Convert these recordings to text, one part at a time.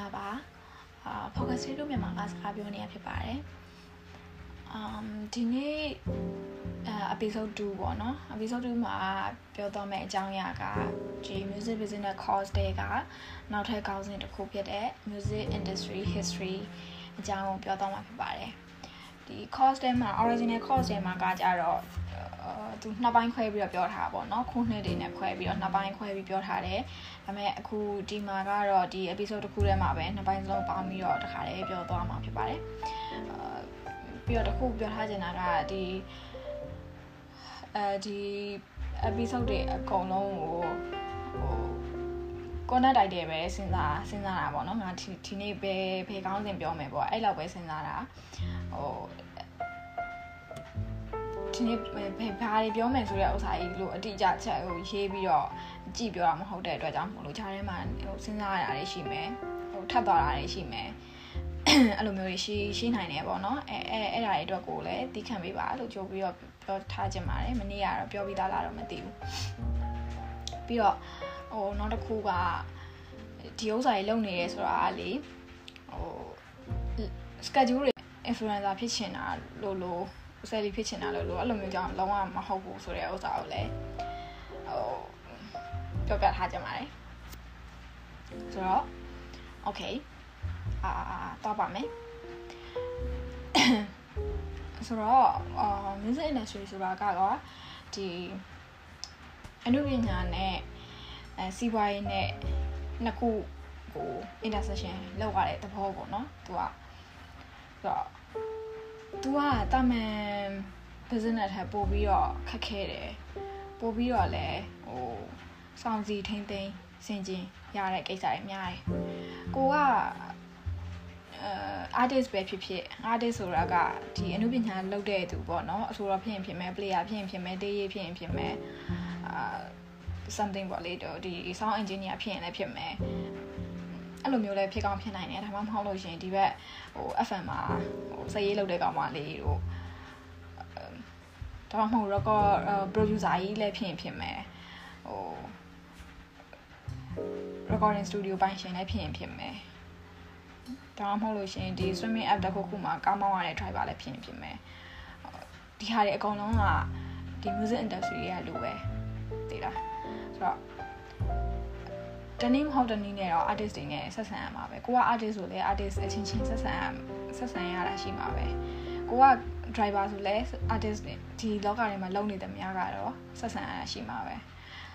္ဂလာပါအာ focus လို့မြန်မာကစကားပြောနေရဖြစ်ပါတယ်အမ်ဒီနေ့အဲ episode 2ပေါ့နော် episode 2မှာပြောတော့မယ့်အကြောင်းအရာကဒီ music business course တွေကနောက်ထပ်ကောင်းစဉ်တစ်ခုဖြစ်တဲ့ music industry history အကြောင်းကိုပြောတော့မှာဖြစ်ပါတယ် ဒီ course ထဲမှာ original course ထဲမှာကကြတော့သူနှစ်ပိုင်းခွဲပြီးတော့ပြောထားတာပေါ့နော်ခုနှစ်တွေနဲ့ခွဲပြီးတော့နှစ်ပိုင်းခွဲပြီးပြောထားတယ်ဒါပေမဲ့အခုဒီမှာကတော့ဒီ episode တစ်ခုထဲမှာပဲနှစ်ပိုင်းစလုံးပေါင်းပြီးတော့တခါတည်းပြောသွားမှာဖြစ်ပါတယ်အာပြီးတော့တစ်ခုပြောထားချင်တာကဒီအဲဒီ episode တွေအကုန်လုံးကိုဟို connect တိုက်တယ်ပဲစဉ်းစားစဉ်းစားတာပေါ့နော်ငါဒီဒီနေ့ပဲဖေကောင်းစဉ်ပြောမယ်ပေါ့အဲ့လောက်ပဲစဉ်းစားတာဟိုဒီနေ့ဘယ်ဘာတွေပြောမယ်ဆိုတဲ့ဥစ္စာကြီးလို့အတိအကျချက်ဟိုရေးပြီးတော့ကြည့်ပြောတာမဟုတ်တဲ့အတွက်ကြောင့်မလို့ခြားထဲမှာဟိုစဉ်းစားရတာတွေရှိမယ်ဟိုထပ်သွားတာတွေရှိမယ်အဲ့လိုမျိုးတွေရှိရှိနိုင်တယ်ပေါ့နော်အဲအဲအဲ့ဒါတွေအတွက်ကိုလည်းသိခံပေးပါလို့ကြိုးပြီးတော့ပြောထားခြင်းပါတယ်မနေ့ကတော့ပြောပြီးသားလားတော့မသိဘူးပြီးတော့ ဟိုနောက်တစ်ခုကဒီဥစ္စာတွေလုပ်နေရဲဆိုတာကလေဟို schedule တွေ influencer ဖြစ်ချင်တာလို့လို့ဆယ်လီဖြစ်ချင်တာလို့လို့အဲ့လိုမျိုးကြောင့်လုံးဝမဟုတ်ဘူးဆိုတဲ့ဥစ္စာကိုလည်းဟိုပြောပြထားကြပါတယ်ဆိုတော့ okay အာတော့ပါမယ်ဆိုတော့အာ music industry ဆိုတာကတော့ဒီအနုပညာနဲ့ အဲစီးပွားရေးနဲ့နှစ်ခုကို intersection လောက်ရတဲ့သဘောပေါ့နော်သူကဆိုတော့ तू ကတာမန် business ထက်ပို့ပြီးတော့ခက်ခဲတယ်ပို့ပြီးတော့လည်းဟိုစောင့်စီထိမ့်သိမ်းစင်ကျင်ရတဲ့ကိစ္စတွေများတယ်ကိုကအဲ artist ပဲဖြစ်ဖြစ် artist ဆိုတာကဒီအနုပညာလုပ်တဲ့သူပေါ့နော်အဆိုတော့ဖြစ်ရင်ဖြစ်မယ် player ဖြစ်ရင်ဖြစ်မယ် DJ ဖြစ်ရင်ဖြစ်မယ်အာ something ပေါ့လေတော့ဒီ sound engineer ဖြစ်ရင်လည်းဖြစ်မယ်အဲ့လိုမျိုးလည်းဖြစ်ကောင်းဖြစ်နိုင်တယ်ဒါမှမဟုတ်လို့ရှင်ဒီဘက်ဟို FM မှာဟိုစရေးလုပ်တဲ့ကောင်မလေးတို့ဒါမှမဟုတ် record producer ကြီးလည်းဖြစ်ရင်ဖြစ်မယ်ဟို recording studio ပိုင်းရှင်လည်းဖြစ်ရင်ဖြစ်မယ်ဒါမှမဟုတ်လို့ရှင်ဒီ streaming app တစ်ခုခုမှာကားမောင်းရတဲ့ driver လည်းဖြစ်ရင်ဖြစ်မယ်ဒီဟာတွေအကုန်လုံးကဒီ music industry ရဲ့လူပဲသိလားဆို တော့တနည်းမဟုတ်တနည်းနဲ့တော့ artist တွေနဲ့ဆက်ဆံရမှာပဲကိုက artist ဆိုလဲ artist အချင်းချင်းဆက်ဆံဆက်ဆံရတာရှိမှာပဲကိုက driver ဆိုလဲ artist ဒီလောကထဲမှာလုံနေတယ်များကတော့ဆက်ဆံရတာရှိမှာပဲ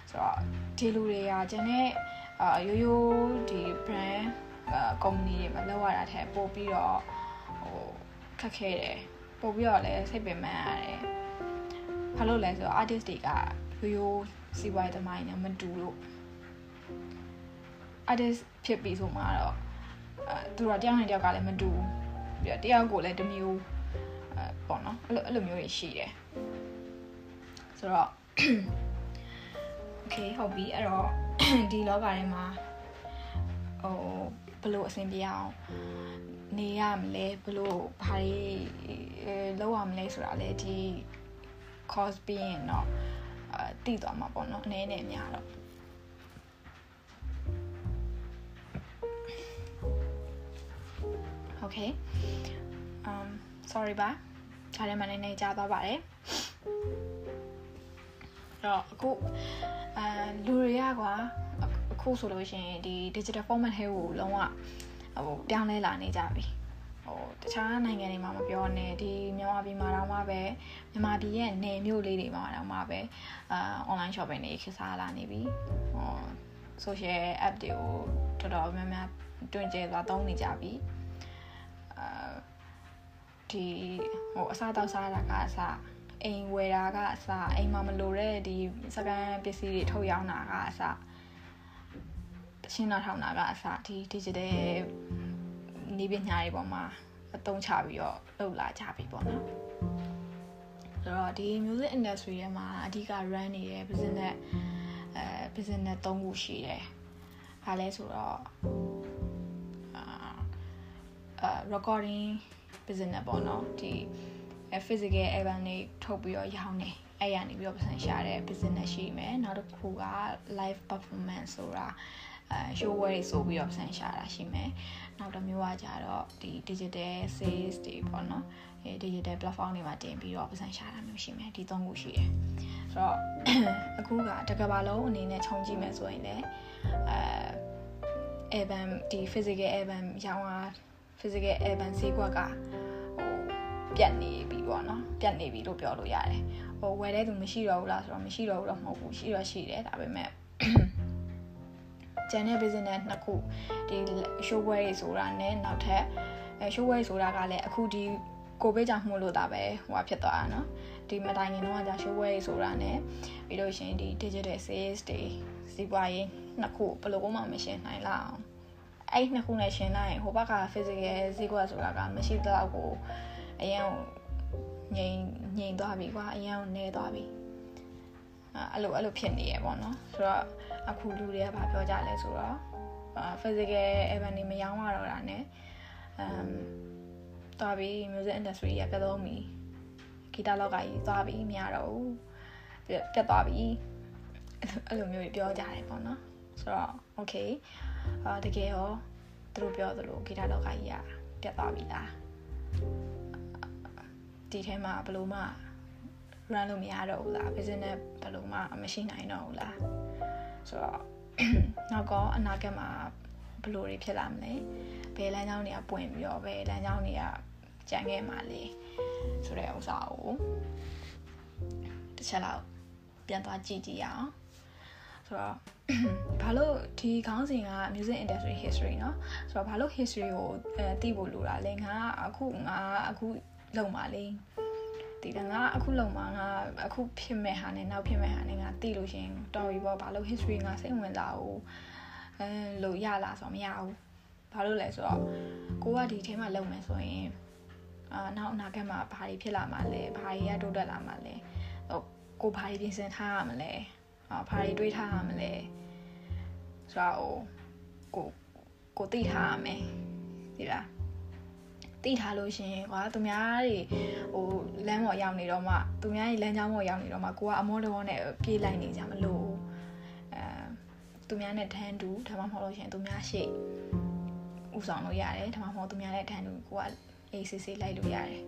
ဆိုတော့ဒီလူတွေကကျန်တဲ့အာရိုးရိုးဒီ brand ကုမ္ပဏီတွေမှာလောက်ရတာထက်ပို့ပြီးတော့ဟိုခက်ခဲတယ်ပို့ပြီးတော့လည်းစိတ်ပင်ပန်းရတယ်ဘာလို့လဲဆိုတော့ artist တွေကရိုးရိုး စီးပွားရေးသမိုင်းနဲ့မတူလို့ artist ဖြစ်ပြီဆိုမှတော့အဲသူတို့တယောက်နဲ့တယောက်ကလည်းမတူပြီးတော့တယောက်ကိုလည်းတစ်မျိုးအဲပေါ့နော်အဲ့လိုအဲ့လိုမျိုးတွေရှိတယ်ဆိုတော့ okay ဟုတ်ပြီအဲ့တော့ဒီလောကထဲမှာဟိုဘလို့အဆင်ပြေအောင်နေရမလဲဘလို့ဘာတွေလောက်ရမလဲဆိုတာလေဒီ course ပြီးရင်တော့အဲ တည်သွားမှာပေါ့နော်အနေနဲ့များတော့ okay um sorry ပါခြားထဲမှာနည်းနည်းကြားသွားပါတယ်တော့အခုအဲလူတွေကကွာအခုဆိုလို့ရှိရင်ဒီ digital format ဟဲကိုလုံးဝဟိုပြောင်းလဲလာနေကြပြီ ဟိုတခြားနိုင်ငံတွေမှာမပြောနဲ့ဒီမြန်မာပြည်မှာတော့မှပဲမြန်မာပြည်ရဲ့နယ်မြို့လေးတွေမှာတော့မှပဲအာ online shopping တွေခေတ်စားလာနေပြီဟို social app တွေကိုတော်တော်များများတွင်ကျဲသွားသုံးနေကြပြီအာဒီဟိုအစားတောက်စားတာကအစားအိမ်ဝယ်တာကအစားအိမ်မှာမလိုတဲ့ဒီစကန်ပစ္စည်းတွေထုတ်ရောင်းတာကအစားတချင်းနာထောင်တာကအစားဒီ digital နေပညာတွေပေါ်မှာအသုံးချပြီးတော့လုပ်လာကြပြီပေါ့နော်ဆိုတော့ဒီ music industry ထဲမှာအဓိက run နေတဲ့ business အဲ business ၃ခုရှိတယ်။ဘာလဲဆိုတော့အာ recording business ပေါ့နော်ဒီ physical album တွေထုတ်ပြီးတော့ရောင်းနေအဲ့ရနေပြီးတော့ပတ်စံရှာတဲ့ business ရှိမယ်နောက်တစ်ခုက live performance ဆိုတာ အဲ show wear တွေဆိုပြီးတော့ပတ်စံရှာတာရှိမယ်နောက်တစ်မျိုးကကြတော့ဒီ digital sales တွေပေါ့နော်အဲ digital platform တွေမှာတင်ပြီးတော့ပတ်စံရှာတာမျိုးရှိမယ်ဒီသုံးခုရှိတယ်ဆိုတော့အခုကတကဘာလုံးအနေနဲ့ခြုံကြည့်မယ်ဆိုရင်လည်းအဲ album ဒီ physical album ရောင်းတာ physical album ဈေးကွက်ကဟိုပြတ်နေပြီပေါ့နော်ပြတ်နေပြီလို့ပြောလို့ရတယ်ဟိုဝယ်တဲ့သူမရှိတော့ဘူးလားဆိုတော့မရှိတော့ဘူးတော့မဟုတ်ဘူးရှိတော့ရှိတယ်ဒါပေမဲ့ ကျန်တဲ့ business နှစ်ခုဒီ showware တွေဆိုတာနဲ့နောက်ထပ်အဲ showware ဆိုတာကလည်းအခုဒီကိုဗစ်ကြောင့်မှုလို့တာပဲဟိုဖြစ်သွားတာเนาะဒီမတိုင်ခင်တော့ကြာ showware တွေဆိုတာနဲ့ပြီးလို့ရှိရင်ဒီ digital sales တွေစီးပွားရေးနှစ်ခုဘယ်လိုမှမရှင်းနိုင်လောက်အောင်အဲ့နှစ်ခုနဲ့ရှင်းလိုက်ရင်ဟိုဘက်က physical ဈေးကွက်ဆိုတာကမရှိတော့ကိုအရင်ငြိမ်ငြိမ်သွားပြီကွာအရင်နေသွားပြီ အဲ့လိုအဲ့လိုဖြစ်နေရပေါ့နော်ဆိုတော့အခုလူတွေကဘာပြောကြလဲဆိုတော့ physical event တွေမရောင်းရတော့တာ ਨੇ အမ်သွားပြီ music industry ကပြတ်သုံးပြီဂီတလောက်ကကြီးသွားပြီမရတော့ဘူးပြတ်သွားပြီအဲ့လိုမျိုးပြောကြတယ်ပေါ့နော်ဆိုတော့ okay အာတကယ်ရောသူတို့ပြောသလိုဂီတလောက်ကကြီးကပြတ်သွားပြီလားဒီထဲမှာဘယ်လိုမှ run လို့မရတော့ဘူးလား business ဘယ်လိုမှမရှိနိုင်တော့ဘူးလားဆိုတော့နောက်ကောအနာဂတ်မှာဘယ်လိုတွေဖြစ်လာမလဲဘယ်လမ်းကြောင်းတွေကပွင့်ပြီးတော့ဘယ်လမ်းကြောင်းတွေကကြံခဲ့မှာလဲဆိုတဲ့ဥစ္စာကိုတစ်ချက်လောက်ပြန်သွားကြည့်ကြည့်ရအောင်ဆိုတော့ဘာလို့ဒီခေါင်းစဉ်က music industry history เนาะဆိုတော့ဘာလို့ history ကိုအဲသိဖို့လိုတာလဲငါအခုငါအခုလုံပါလေ ဒီကငါအခုလုံမှာငါအခုဖြစ်မဲ့ဟာနဲ့နောက်ဖြစ်မဲ့ဟာနဲ့ငါသိလို့ရှင်တော်ပြီပေါ့ဘာလို့ history ငါစိတ်ဝင်စားဘူးအဲလို့ရလားဆိုတော့မရဘူးဘာလို့လဲဆိုတော့ကိုကဒီထဲမှာလုံမယ်ဆိုရင်အာနောက်အနာဂတ်မှာဘာတွေဖြစ်လာမှာလဲဘာတွေရတိုးတက်လာမှာလဲဟိုကိုဘာတွေပြင်ဆင်ထားရမလဲအာဘာတွေတွေးထားရမလဲဆိုတော့ကိုကိုသိထားရမယ်ဒီလား သိထားလို့ရှင်ကွာသူများတွေဟိုလမ်းပေါ်ရောက်နေတော့မှသူများတွေလမ်းကြောင်းပေါ်ရောက်နေတော့မှကိုကအမောတော်နဲ့ပြေးလိုက်နေကြမလို့အဲသူများနဲ့တန်းတူဒါမှမဟုတ်လို့ရှင်သူများရှေ့ဥဆောင်လို့ရတယ်ဒါမှမဟုတ်သူများနဲ့တန်းတူကိုက ACC လိုက်လို့ရတယ်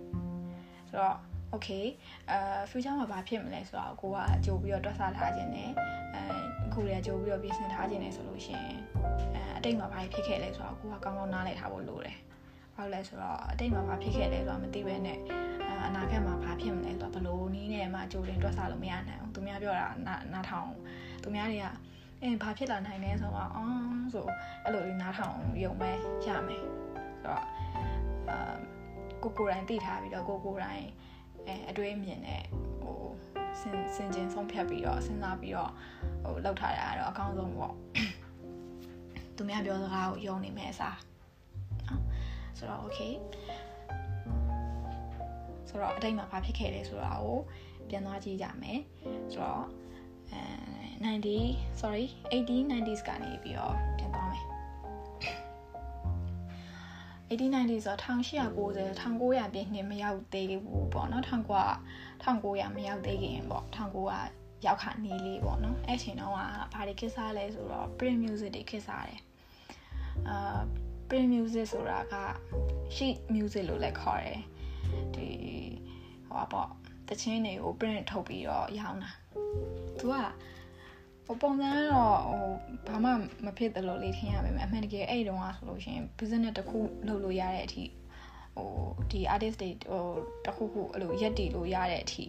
ဆိုတော့ okay အဲ future မှာဘာဖြစ်မလဲဆိုတော့ကိုကကြိုပြီးတော့တွက်ဆထားခြင်းနဲ့အဲအခုတည်းကကြိုပြီးတော့ပြင်ဆင်ထားခြင်းနဲ့ဆိုလို့ရှင်အဲအတိတ်မှာဘာဖြစ်ခဲ့လဲဆိုတော့ကိုကကောင်းကောင်းနားလည်ထားဖို့လိုတယ် ဘာလို့လဲဆိုတော့အတိတ်မှာဘာဖြစ်ခဲ့လဲဆိုတာမသိဘဲနဲ့အနာဂတ်မှာဘာဖြစ်မလဲဆိုတော့ဘလို့နီးနဲ့မှကြိုတင်တွက်ဆလို့မရနိုင်ဘူးသူများပြောတာနားထောင်သူများတွေကအဲဘာဖြစ်လာနိုင်လဲဆိုတော့အော်ဆိုအဲ့လိုလေးနားထောင်ရုံပဲရမယ်ဆိုတော့အာကိုကိုတိုင်းသိထားပြီးတော့ကိုကိုတိုင်းအဲအတွေးအမြင်နဲ့ဟိုစင်စင်ချင်းဆုံးဖြတ်ပြီးတော့စဉ်းစားပြီးတော့ဟိုလောက်ထားတာကတော့အကောင်းဆုံးပေါ့သူများပြောစကားကိုယုံနေမယ်အစားနော် ဆိုတော့ okay ဆိုတော့အတိတ်မှာဘာဖြစ်ခဲ့လဲဆိုတာကိုပြန်သွားကြည့်ကြမယ်ဆိုတော့အဲ90 sorry 1890s ကနေပြီးတော့ပြန်သွားမယ်1890ဆို1890 1900ပြည့်နှစ်မရောက်သေးဘူးပေါ့နော်1900 1900မရောက်သေးခင်ပေါ့1900ရောက်ခါနေလေးပေါ့နော်အဲ့ချိန်တော့ကဘာတွေခစ်စားလဲဆိုတော့ print music တွေခစ်စားတယ်အာ print music ဆိုတာက sheet music လို့လည်းခေါ်တယ်ဒီဟောပေါ့တချင်းတွေကို print ထုတ်ပြီးတော့ရောင်းတာသူကဟိုပုံစံကတော့ဟိုဘာမှမဖြစ်တယ်လို့လေးထင်ရပါမယ်အမှန်တကယ်အဲ့တုန်းကဆိုလို့ရှိရင် business တစ်ခုလုပ်လို့ရတဲ့အထိဟိုဒီ artist တွေဟိုတစ်ခုခုအဲ့လိုရက်တည်လို့ရတဲ့အထိ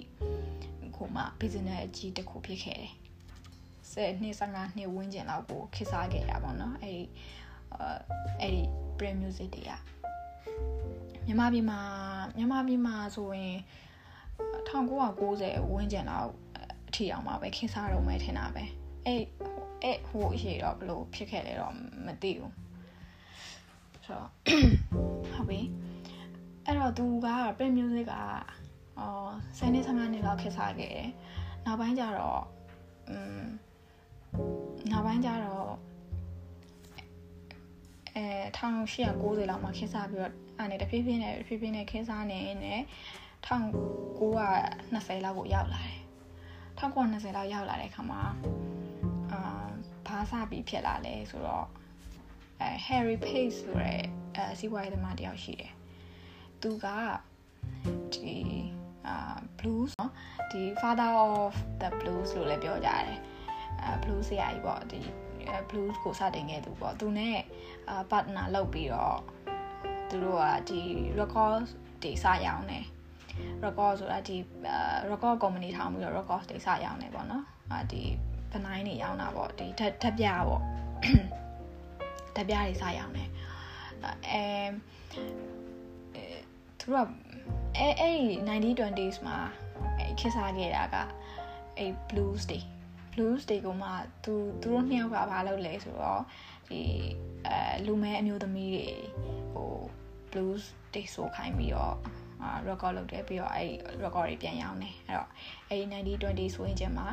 ခုမှ business အကြီးတစ်ခုဖြစ်ခဲ့တယ်ဆယ်နှစ်15နှစ်ဝန်းကျင်လောက်ကိုခေတ်စားခဲ့ရပါတော့အဲ့ဒီ အဲ့ဒီ brand music တွေကမြန်မာပြည်မှာမြန်မာပြည်မှာဆိုရင်1990ဝန်းကျင်လောက်အထီအောင်မှာပဲခေတ်စားတော့မယ်ထင်တာပဲအဲ့အဲ့ဟိုအရေးတော့ဘလို့ဖြစ်ခဲ့လဲတော့မသိဘူးဆိုတော့ဟုတ်ပြီအဲ့တော့သူက print music ကအော်10နှစ်15နှစ်လောက်ခေတ်စားခဲ့တယ်နောက်ပိုင်းကျတော့อืมနောက်ပိုင်းကျတော့ အဲ1890လောက်မှာခေတ်စားပြီးတော့အဲ့နဲ့တဖြည်းဖြည်းနဲ့တဖြည်းဖြည်းနဲ့ခေတ်စားနေနေ1920လောက်ကိုရောက်လာတယ်1920လောက်ရောက်လာတဲ့အခါမှာအာ ဘာစပြီးဖြစ်လာလဲဆိုတော့အဲ Harry Pace ဆိုတဲ့အဲစီးပွားရေးသမားတယောက်ရှိတယ်သူကဒီအာ blues เนาะဒီ father of the blues လို့လည်းပြောကြတယ်အဲ blues ဆရာကြီးပေါ့ဒီ blues ကိုစတင်ခဲ့သူပေါ့သူနဲ့အာ partner လုပ်ပြီးတော့သူတို့ကဒီ record တွေစရောင်းတယ် record ဆိုတာဒီ record company ထောင်ပြီးတော့ record တွေစရောင်းတယ်ပေါ့နော်အာဒီပနိုင်တွေရောင်းတာပေါ့ဒီဓာတ်ဓာတ်ပြပေါ့ဓာတ်ပြတွေစရောင်းတယ်အဲသူကအဲအဲ့ 9020s မှာအဲခေတ်စားခဲ့တာကအဲ blues တွေ blues တွေကမှသူသူတို့နှစ်ယောက်ကဘာလုပ်လဲဆိုတော့ဒီအဲလူမဲအမျိုးသမီးတွေဟို blues တွေဆိုခိုင်းပြီးတော့အာ record လုပ်တယ်ပြီးတော့အဲ့ record တွေပြန်ရောင်းတယ်အဲ့တော့အဲ့90 20ဆိုရင်ကျမှ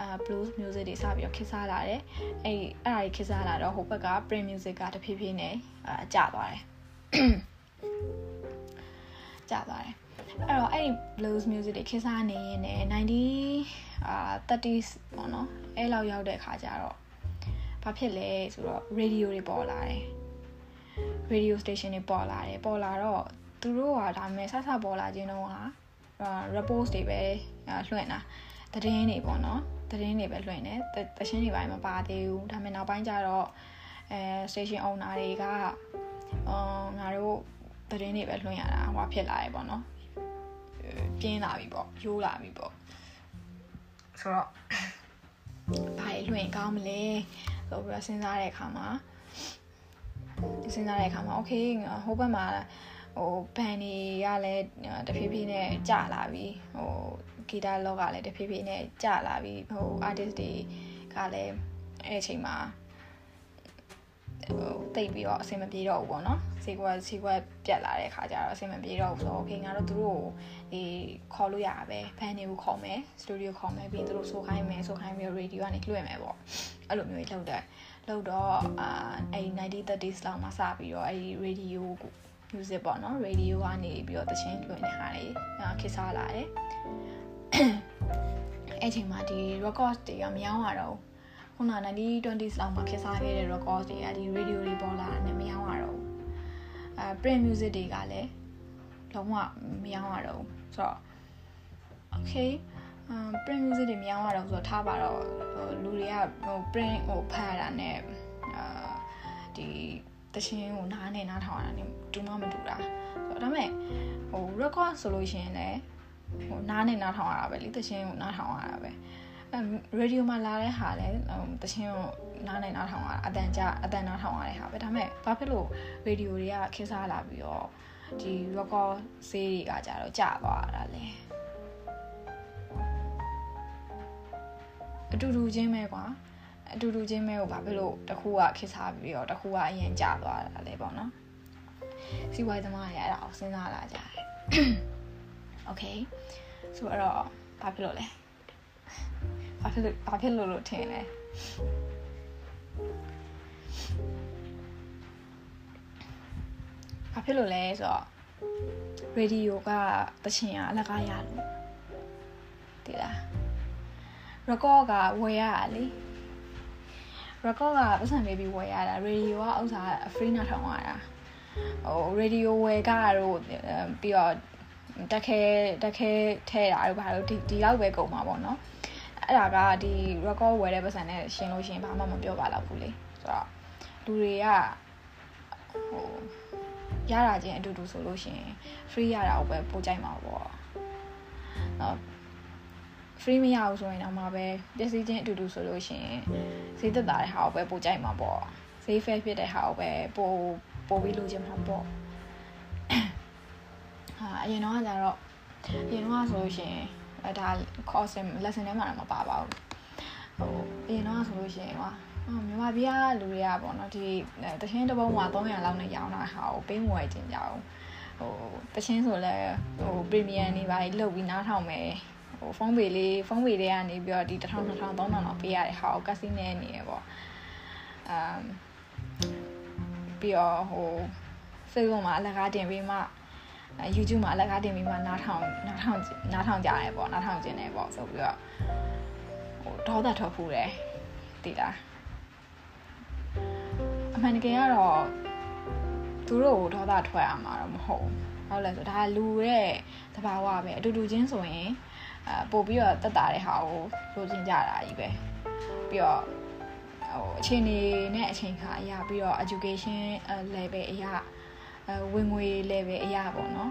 အာ blues music တွေစပြီးတော့ခေတ်စားလာတယ်အဲ့အဲ့ဒါတွေခေတ်စားလာတော့ဟိုဘက်က print music ကတဖြည်းဖြည်းနဲ့အာကျသွားတယ်ကျသွားတယ် အဲ့တော့အဲ့ဒီ blues music တွေခေတ်စားနေရင်လည်း90အာ 30s ပေါ့နော်အဲ့လောက်ရောက်တဲ့ခါကျတော့ဘာဖြစ်လဲဆိုတော့ radio တွေပေါ်လာတယ် radio station တွေပေါ်လာတယ်ပေါ်လာတော့သူတို့ကဒါမဲ့ဆဆပေါ်လာခြင်းတော့ဟာ report တွေပဲလွှင့်တာသတင်းတွေပေါ့နော်သတင်းတွေပဲလွှင့်တယ်တချင်းတွေပိုင်းမပါသေးဘူးဒါမဲ့နောက်ပိုင်းကျတော့အဲ station owner တွေကအော်ငါတို့သတင်းတွေပဲလွှင့်ရတာဟိုဖြစ်လာရေပေါ့နော် ပြင်းလာပြီပေါ့ရိုးလာပြီပေါ့ဆိုတော့ဘာလွှင့်ကောင်းမလဲဆိုပြီးတော့စဉ်းစားတဲ့အခါမှာစဉ်းစားတဲ့အခါမှာ okay ဟိုဘက်မှာဟိုဘန်တွေကလည်းတဖြည်းဖြည်းနဲ့ကျလာပြီဟိုဂီတလောကလည်းတဖြည်းဖြည်းနဲ့ကျလာပြီဟို artist တွေကလည်းအဲ့အချိန်မှာဟိုတိတ်ပြီးတော့အဆင်မပြေတော့ဘူးပေါ့နော်ဈေးကွက်ဈေးကွက်ပြတ်လာတဲ့ခါကျတော့အဆင်မပြေတော့ဘူးဆိုတော့ okay ငါတို့သူတို့ကို ဒီခေါ်လို့ရတာပဲဘန်တွေကိုခေါ်မယ်စတူဒီယိုခေါ်မယ်ပြီးသူတို့ဆိုခိုင်းမယ်ဆိုခိုင်းပြီးရေဒီယိုကနေလွှင့်မယ်ပေါ့အဲ့လိုမျိုးကြီးလုပ်တယ်လုပ်တော့အာအဲ့90 30s လောက်မှာစပြီးတော့အဲ့ radio music ပေါ့နော် radio ကနေပြီးတော့တခြင်းလွှင့်နေတာလေခေတ်စားလာတယ်အဲ့ချိန်မှာဒီ record တွေကမရောင်းရတော့ခုန90 20s လောက်မှာခေတ်စားခဲ့တဲ့ record တွေကဒီ radio တွေပေါ်လာတယ်မရောင်းရတော့အဲ print music တွေကလည်းလုံးဝမရောင်းရတော့ ဆိုတော့ okay um print music တွေမရောင်းရတော့ဆိုတော့ထားပါတော့လူတွေကဟို print ဟိုဖတ်ရတာနဲ့အာဒီတခြင်းကိုနားနဲ့နားထောင်ရတာနဲ့တူမမတူတာဆိုတော့ဒါပေမဲ့ဟို record ဆိုလို့ရှိရင်လည်းဟိုနားနဲ့နားထောင်ရတာပဲလေတခြင်းကိုနားထောင်ရတာပဲအဲရေဒီယိုမှာလာတဲ့ဟာလည်းတခြင်းကိုနားနဲ့နားထောင်ရတာအတန်ကြအတန်နားထောင်ရတဲ့ဟာပဲဒါပေမဲ့ဘာဖြစ်လို့ရေဒီယိုတွေကခင်းစားလာပြီးတော့ ဒီ record ဈေးတွေကကြတော့ကျသွားတာလေအတူတူချင်းပဲကွာအတူတူချင်းပဲကိုဘာဖြစ်လို့တစ်ခုကခစ်စားပြီးတော့တစ်ခုကအရင်ကျသွားတာလေပေါ့နော်စီဝိုင်းသမားတွေအဲ့ဒါကိုစဉ်းစားလာကြတယ်။ Okay ဆိုတော့ဘာဖြစ်လို့လဲ။ဘာဖြစ်လို့ဘာဖြစ်လို့လို့ထင်လဲ။ ဘာဖြစ်လို့လဲဆိုတော့ရေဒီယိုကတချင်ကအလကားရလို့တည်လား record ကဝယ်ရတာလေ record ကပတ်စံပေးပြီးဝယ်ရတာ radio ကဥစ္စာ free နာထောင်ရတာဟို radio ဝယ်ကတို့ပြီးတော့တက်ခဲတက်ခဲထဲတာတို့ဘာလို့ဒီဒီလောက်ပဲကုန်မှာပေါ့နော်အဲ့ဒါကဒီ record ဝယ်တဲ့ပတ်စံနဲ့ရှင်းလို့ရှင်းဘာမှမပြောပါတော့ဘူးလေဆိုတော့လူတွေကဟို ရတာချင်းအတူတူဆိုလို့ရှင် free ရတာကိုပဲပို့ကြိုက်မှာပေါ့နော် free မရဘူးဆိုရင်တော့မှပဲပစ္စည်းချင်းအတူတူဆိုလို့ရှိရင်ဈေးသက်သာတဲ့ဟာကိုပဲပို့ကြိုက်မှာပေါ့ဈေး fair ဖြစ်တဲ့ဟာကိုပဲပို့ပို့ပြီးလိုချင်မှာပေါ့ဟာအရင်တော့ကကြတော့အရင်တော့ဆိုလို့ရှိရင်အဲဒါ course lesson ထဲမှာတော့မပါပါဘူးဟိုအရင်တော့ဆိုလို့ရှိရင်ဟာ မြန်မာပြည်ကလူတွေကပေါ့နော်ဒီတချင်းတစ်ပုံးမှာ300လောက်နဲ့ရောင်းတာဟာကိုပေးငွေတင်ကြအောင်ဟိုတချင်းဆိုလဲဟို premium နေပါလိလုတ်ပြီးနားထောင်မယ်ဟိုဖုန်းပေလေးဖုန်းပေတွေကနေပြီးတော့ဒီ1000 2000 3000လောက်ပေးရတဲ့ဟာကိုကက်စီနဲနေရပေါ့အမ်ပြီးတော့ဟို Facebook မှာအလကားတင်ပြီးမှ YouTube မှာအလကားတင်ပြီးမှနားထောင်နားထောင်နားထောင်ကြရဲပေါ့နားထောင်ခြင်းနဲ့ပေါ့ဆိုပြီးတော့ဟိုဒေါသထွက်ဖူးတယ်တည်လား မှန်တကယ်ကတော့သူတို့ကိုဒေါသထွက်ရမှာတော့မဟုတ်ဘူးဟုတ်လဲဆိုဒါလူရဲ့သဘာဝပဲအတူတူချင်းဆိုရင်အဲပို့ပြီးတော့တက်တာတဲ့ဟာကိုလိုချင်ကြတာကြီးပဲပြီးတော့ဟိုအချိန်နေနဲ့အချိန်ခါအရာပြီးတော့ education level အရာအဲဝင်ငွေ level အရာပေါ့နော်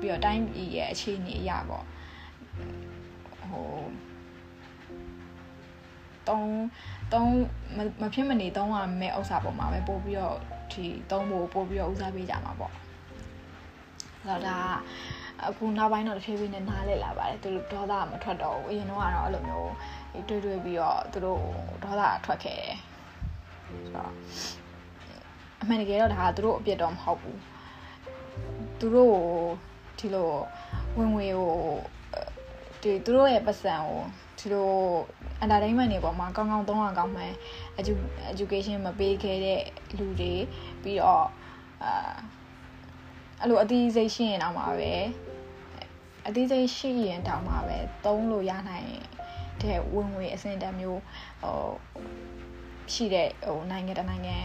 ပြီးတော့တိုင်းပြည်ရဲ့အခြေအနေအရာပေါ့ဟိုတုံး တုံးမဖြစ်မနေတုံးရမယ့်ဥစ္စာပေါ်မှာပဲပို့ပြီးတော့ဒီတုံးဖို့ပို့ပြီးတော့ဦးစားပေးကြမှာပေါ့အဲ့တော့ဒါအခုနောက်ပိုင်းတော့တစ်ဖြည်းဖြည်းနဲ့နားလည်လာပါတယ်သူတို့ဒေါသမထွက်တော့ဘူးအရင်တော့ကတော့အဲ့လိုမျိုးတွေ့တွေ့ပြီးတော့သူတို့ဒေါသထွက်ခဲ့တယ်ဆိုတော့အမှန်တကယ်တော့ဒါကသူတို့အပြစ်တော့မဟုတ်ဘူးသူတို့ဒီလိုဝင်ငွေကိုဒီသူတို့ရဲ့ပတ်စံကို ဒီလို entertainment တွေပေါ်မှာကောင်းကောင်းသုံးရကောင်းမှန် education မပေးခဲ့တဲ့လူတွေပြီးတော့အာအဲ့လိုအသေးစိတ်ရှိရင်တော့မှာပဲအသေးစိတ်ရှိရင်တောင်မှပဲသုံးလို့ရနိုင်တဲ့ဝင်ငွေအဆင့်တန်းမျိုးဟိုရှိတဲ့ဟိုနိုင်ငံတနိုင်ငံ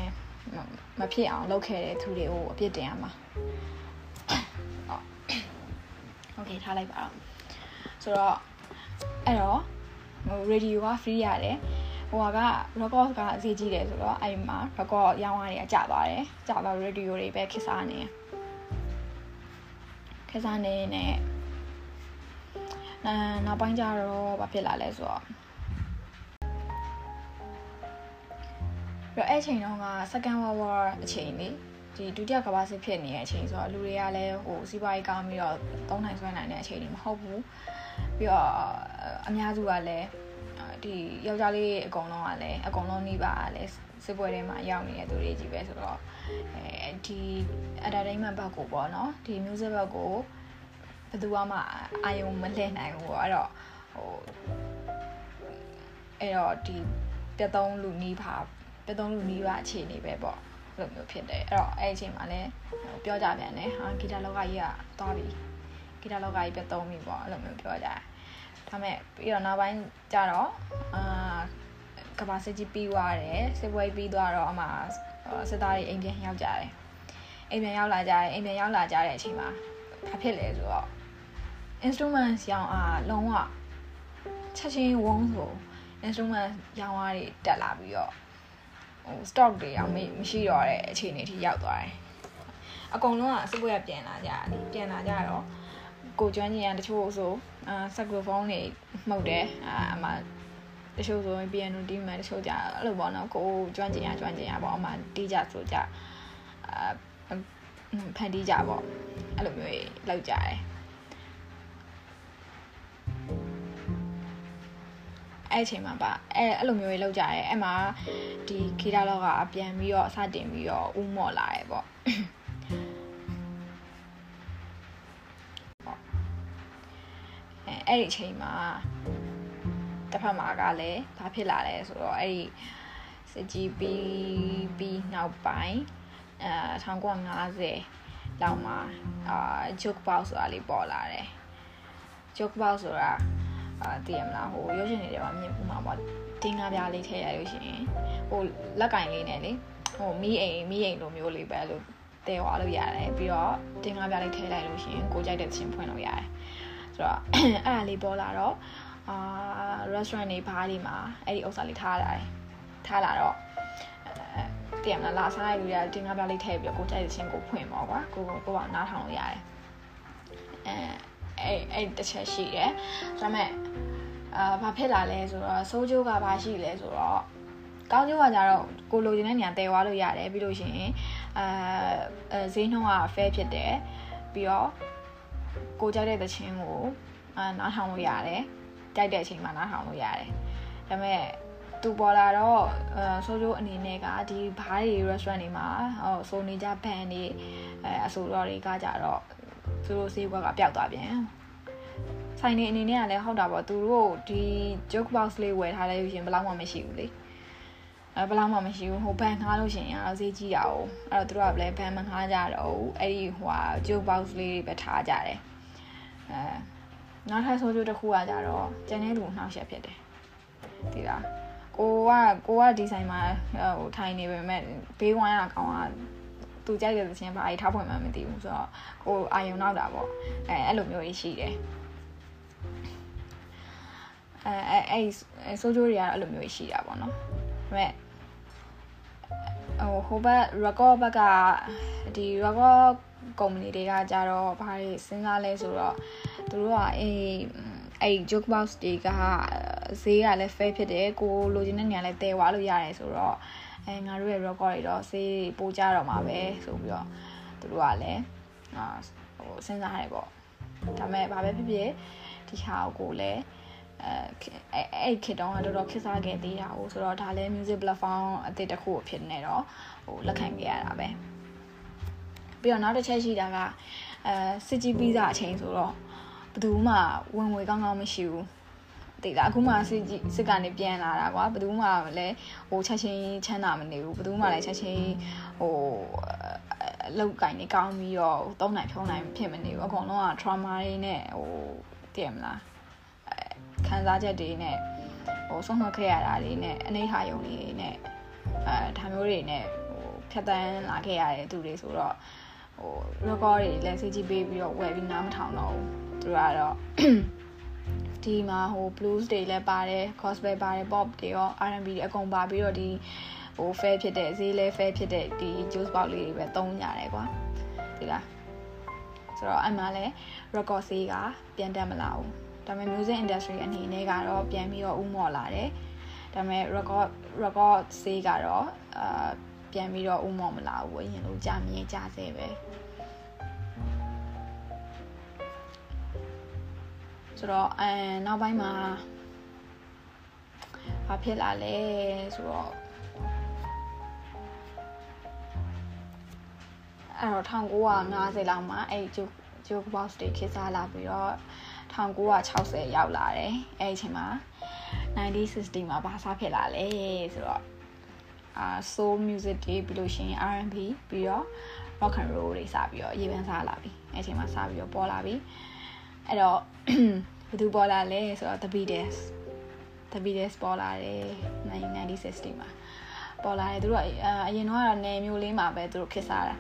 မဖြစ်အောင်လုပ်ခဲ့တဲ့သူတွေကိုအပြစ်တင်ရမှာโอเคထားလိုက်ပါတော့ဆိုတော့အဲ့တော့ ဟို radio က free ရတယ်ဟိုက record ကအစီကြီးတယ်ဆိုတော့အဲ့မှာ record ရောင်းရတွေကကျသွားတယ်ကျသွား radio တွေပဲခက်စားနေခက်စားနေနဲ့အဲနောက်ပိုင်းကျတော့ဘာဖြစ်လာလဲဆိုတော့ပြီးတော့အဲ့ချိန်တုန်းက second world war အချိန်လေး ဒီဒုတိယကမ္ဘာစစ်ဖြစ်နေတဲ့အချိန်ဆိုတော့လူတွေကလည်းဟိုစီးပွားရေးကောင်းပြီးတော့သုံးနိုင်ဆွဲနိုင်တဲ့အချိန်တွေမဟုတ်ဘူးပြီးတော့အများစုကလည်းဒီယောက်ျားလေးအကုန်လုံးကလည်းအကုန်လုံးနှိပါလည်းစစ်ပွဲထဲမှာရောက်နေတဲ့သူတွေကြီးပဲဆိုတော့အဲဒီ entertainment ဘက်ကိုပေါ့နော်ဒီ music ဘက်ကိုဘယ်သူမှအာယုံမလှည့်နိုင်ဘူးပေါ့အဲ့တော့ဟိုအဲ့တော့ဒီပြတ်သုံးလူနီးပါပြတ်သုံးလူနီးပါအခြေအနေပဲပေါ့ လိုမျိုးဖြစ်တယ်အဲ့တော့အဲ့အချိန်မှာလည်းပြောကြပြန်တယ်ဟာဂီတလောကကြီးကသွားပြီဂီတလောကကြီးပြတ်သုံးပြီပေါ့အဲ့လိုမျိုးပြောကြတယ်ဒါမဲ့ပြီးတော့နောက်ပိုင်းကျတော့အာကဘာစစ်ကြီးပြီးသွားတယ်စစ်ပွဲပြီးသွားတော့အမှစစ်သားတွေအိမ်ပြန်ရောက်ကြတယ်အိမ်ပြန်ရောက်လာကြတယ်အိမ်ပြန်ရောက်လာကြတဲ့အချိန်မှာဘာဖြစ်လဲဆိုတော့ instruments ရောင်းအားလုံးဝချက်ချင်းဝုန်းဆို instrument ရောင်းအားတွေတက်လာပြီးတော့ဟို stock တွေအောင်မရှိတော့တဲ့အခြေအနေထိရောက်သွားတယ်အကုန်လုံးကစပွဲပြန်လာကြတယ်ပြန်လာကြတော့ကိုကျွမ်းကျင်ရတချို့ဆိုအာဆက်ကရိုဖုန်းတွေမှုတ်တယ်အာအမှတချို့ဆိုရင် piano တီးမယ်တချို့ကြအဲ့လိုပေါ့နော်ကိုကျွမ်းကျင်ရကျွမ်းကျင်ရပေါ့အမှတီးကြဆိုကြအာဖန်တီးကြပေါ့အဲ့လိုမျိုးလောက်ကြတယ် အဲ့အချိန်မှာပါအဲ့အဲ့လိုမျိုးတွေလောက်ကြရဲအဲ့မှာဒီဂီတလောကပြန်ပြီးတော့စတင်ပြီးတော့ဥမော့လာတယ်ပေါ့အဲ့ဒီအချိန်မှာတစ်ဖက်မှာကလည်းဘာဖြစ်လာလဲဆိုတော့အဲ့ဒီစစ်ကြီးပြီးပြီးနောက်ပိုင်းအဲ1950လောက်မှာအာ joke box ဆိုတာလေးပေါ်လာတယ် joke box ဆိုတာ အာတည်ရမလားဟိုရုပ်ရှင်တွေထဲမှာမြင်ပူမှာပေါ့တင်းကားပြားလေးထည့်ရလို့ရှိရင်ဟိုလက်ကင်လေးနဲ့လေဟိုမီးအိမ်မီးအိမ်လိုမျိုးလေးပဲလို့တဲသွားလို့ရတယ်ပြီးတော့တင်းကားပြားလေးထည့်လိုက်လို့ရှိရင်ကိုကြိုက်တဲ့ချင်းဖွင့်လို့ရတယ်ဆိုတော့အဲ့ဒါလေးပေါ်လာတော့အာ restaurant တွေဘားတွေမှာအဲ့ဒီဥစ္စာလေးထားလာတယ်ထားလာတော့တည်ရမလားလာစားရလို့ရတင်းကားပြားလေးထည့်ပြီးတော့ကိုကြိုက်တဲ့ချင်းကိုဖွင့်ပါကွာကိုကိုကနားထောင်လို့ရတယ်အဲ အဲ့အဲ့တစ်ချက်ရှိတယ်ဒါပေမဲ့အာဘာဖြစ်လာလဲဆိုတော့စိုးကျိုးကဘာရှိလဲဆိုတော့ကောင်းကျိုးကကြတော့ကိုလိုချင်တဲ့နေရာတည်သွားလို့ရတယ်ပြီးလို့ရှိရင်အာဈေးနှုန်းက fair ဖြစ်တယ်ပြီးတော့ကိုကြိုက်တဲ့သချင်းကိုအာနားထောင်လို့ရတယ်ကြိုက်တဲ့အချိန်မှာနားထောင်လို့ရတယ်ဒါပေမဲ့သူပေါ်လာတော့အဲဆိုချိုအနေနဲ့ကဒီဘားတွေ restaurant တွေမှာဟိုဆိုနေကြဘန်တွေအဲအဆိုတော်တွေကကြတော့ သူတို့ဈေးကွက်ကပျောက်သွားပြန်ဆိုင်နေအနေနဲ့ကလည်းဟုတ်တာပေါ့သူတို့ဒီ joke box လေးဝယ်ထားလိုက်လို့ရှင်ဘယ်လောက်မှမရှိဘူးလေအဲဘယ်လောက်မှမရှိဘူးဟိုဘန်ငှားလို့ရှင်အဲ့တော့ဈေးကြီးတာ哦အဲ့တော့သူတို့ကလည်းဘန်မငှားကြတော့ဘူးအဲ့ဒီဟိုဟာ joke box လေးတွေပဲထားကြတယ်အဲနောက်ထပ်ဆိုးကျိုးတစ်ခုကကြတော့ကျန်တဲ့လူနှောက်ရက်ဖြစ်တယ်ဒီလားကကိုကကိုကဒီဆိုင်မှာဟိုထိုင်နေပေမဲ့ဘေးဝိုင်းကကောင်က သူကြိုက်တဲ့သချင်းဘာကြီးထားဖွင့်မှမသိဘူးဆိုတော့ကိုအာယုံနောက်တာပေါ့အဲအဲ့လိုမျိုးကြီးရှိတယ်အဲအဲအဲ့ဆိုဂျိုတွေကတော့အဲ့လိုမျိုးရှိတာပေါ့နော်ဒါပေမဲ့ဟိုဟိုဘက် record ဘက်ကဒီ record company တွေကကြတော့ဘာတွေစဉ်းစားလဲဆိုတော့သူတို့ကအေးအဲ့ joke box တွေကဈေးကလည်း fair ဖြစ်တယ်ကိုလိုချင်တဲ့နေရာလည်းတည်သွားလို့ရတယ်ဆိုတော့ အဲငါတို့ရဲ့ record တွေတော့ဈေးပိုကြတော့မှာပဲဆိုပြီးတော့သူတို့ကလည်းအာဟိုစဉ်းစားရတယ်ပေါ့ဒါပေမဲ့ဘာပဲဖြစ်ဖြစ်ဒီဟာကိုလည်းအဲအဲ့ခေတ်တုန်းကတော်တော်ခက်စားခဲ့သေးတာကိုဆိုတော့ဒါလည်း music platform အသစ်တစ်ခုဖြစ်နေတော့ဟိုလက်ခံခဲ့ရတာပဲပြီးတော့နောက်တစ်ချက်ရှိတာကအဲစစ်ကြီးပြီးသားအချိန်ဆိုတော့ဘယ်သူမှဝင်ငွေကောင်းကောင်းမရှိဘူး တိတ်လားအခုမှစစ်ကြီးစစ်ကနေပြန်လာတာကွာဘယ်သူမှလည်းဟိုချက်ချင်းချမ်းသာမနေဘူးဘယ်သူမှလည်းချက်ချင်းဟိုအလောက်ကင်နေကောင်းပြီးတော့သုံးနိုင်ဖြုံးနိုင်ဖြစ်မနေဘူးအကုန်လုံးက trauma တွေနဲ့ဟိုတည်မလားခံစားချက်တွေနဲ့ဟိုဆုံးမခဲ့ရတာတွေနဲ့အနေထားယုံတွေနဲ့အဲဒါမျိုးတွေနဲ့ဟိုဖြတ်တန်းလာခဲ့ရတဲ့သူတွေဆိုတော့ဟို record တွေလည်းစိတ်ကြည့်ပေးပြီးတော့ဝယ်ပြီးနားမထောင်တော့ဘူးသူတို့ကတော့ ဒီမှာဟို blues တွေလည်းပါတယ် gospel ပါတယ် pop တွေရော R&B တွေအကုန်ပါပြီးတော့ဒီဟို fair ဖြစ်တဲ့ဈေးလဲ fair ဖြစ်တဲ့ဒီ juice box လေးတွေပဲသုံးကြတယ်ကွာဒီလားဆိုတော့အမှလည်း record ဈေးကပြန်တက်မလာဘူးဒါပေမဲ့ music industry အနေနဲ့ကတော့ပြန်ပြီးတော့ဥမော့လာတယ်ဒါပေမဲ့ record record ဈေးကတော့အာပြန်ပြီးတော့ဥမော့မလာဘူးအရင်လိုကြာမြင်ကြစေပဲ ဆိုတော့အဲနောက်ပိုင်းမှာဘာဖြစ်လာလဲဆိုတော့အဲ့တော့1950လောက်မှာအဲ့ joke joke box တွေခေတ်စားလာပြီးတော့1960ရောက်လာတယ်အဲ့ဒီအချိန်မှာ1960မှာဘာစားဖြစ်လာလဲဆိုတော့အာ soul music တွေပြီးလို့ရှိရင် R&B ပြီးတော့ rock and roll တွေစပြီးတော့ရေပန်းစားလာပြီအဲ့အချိန်မှာစပြီးတော့ပေါ်လာပြီ အဲ့တော့ဘယ်သူပေါ်လာလဲဆိုတော့ The Beatles The Beatles ပေါ်လာတယ်1960မှာပေါ်လာတယ်သူတို့အရင်တော့ကတော့နယ်မျိုးလေးမှာပဲသူတို့ခေတ်စားတာ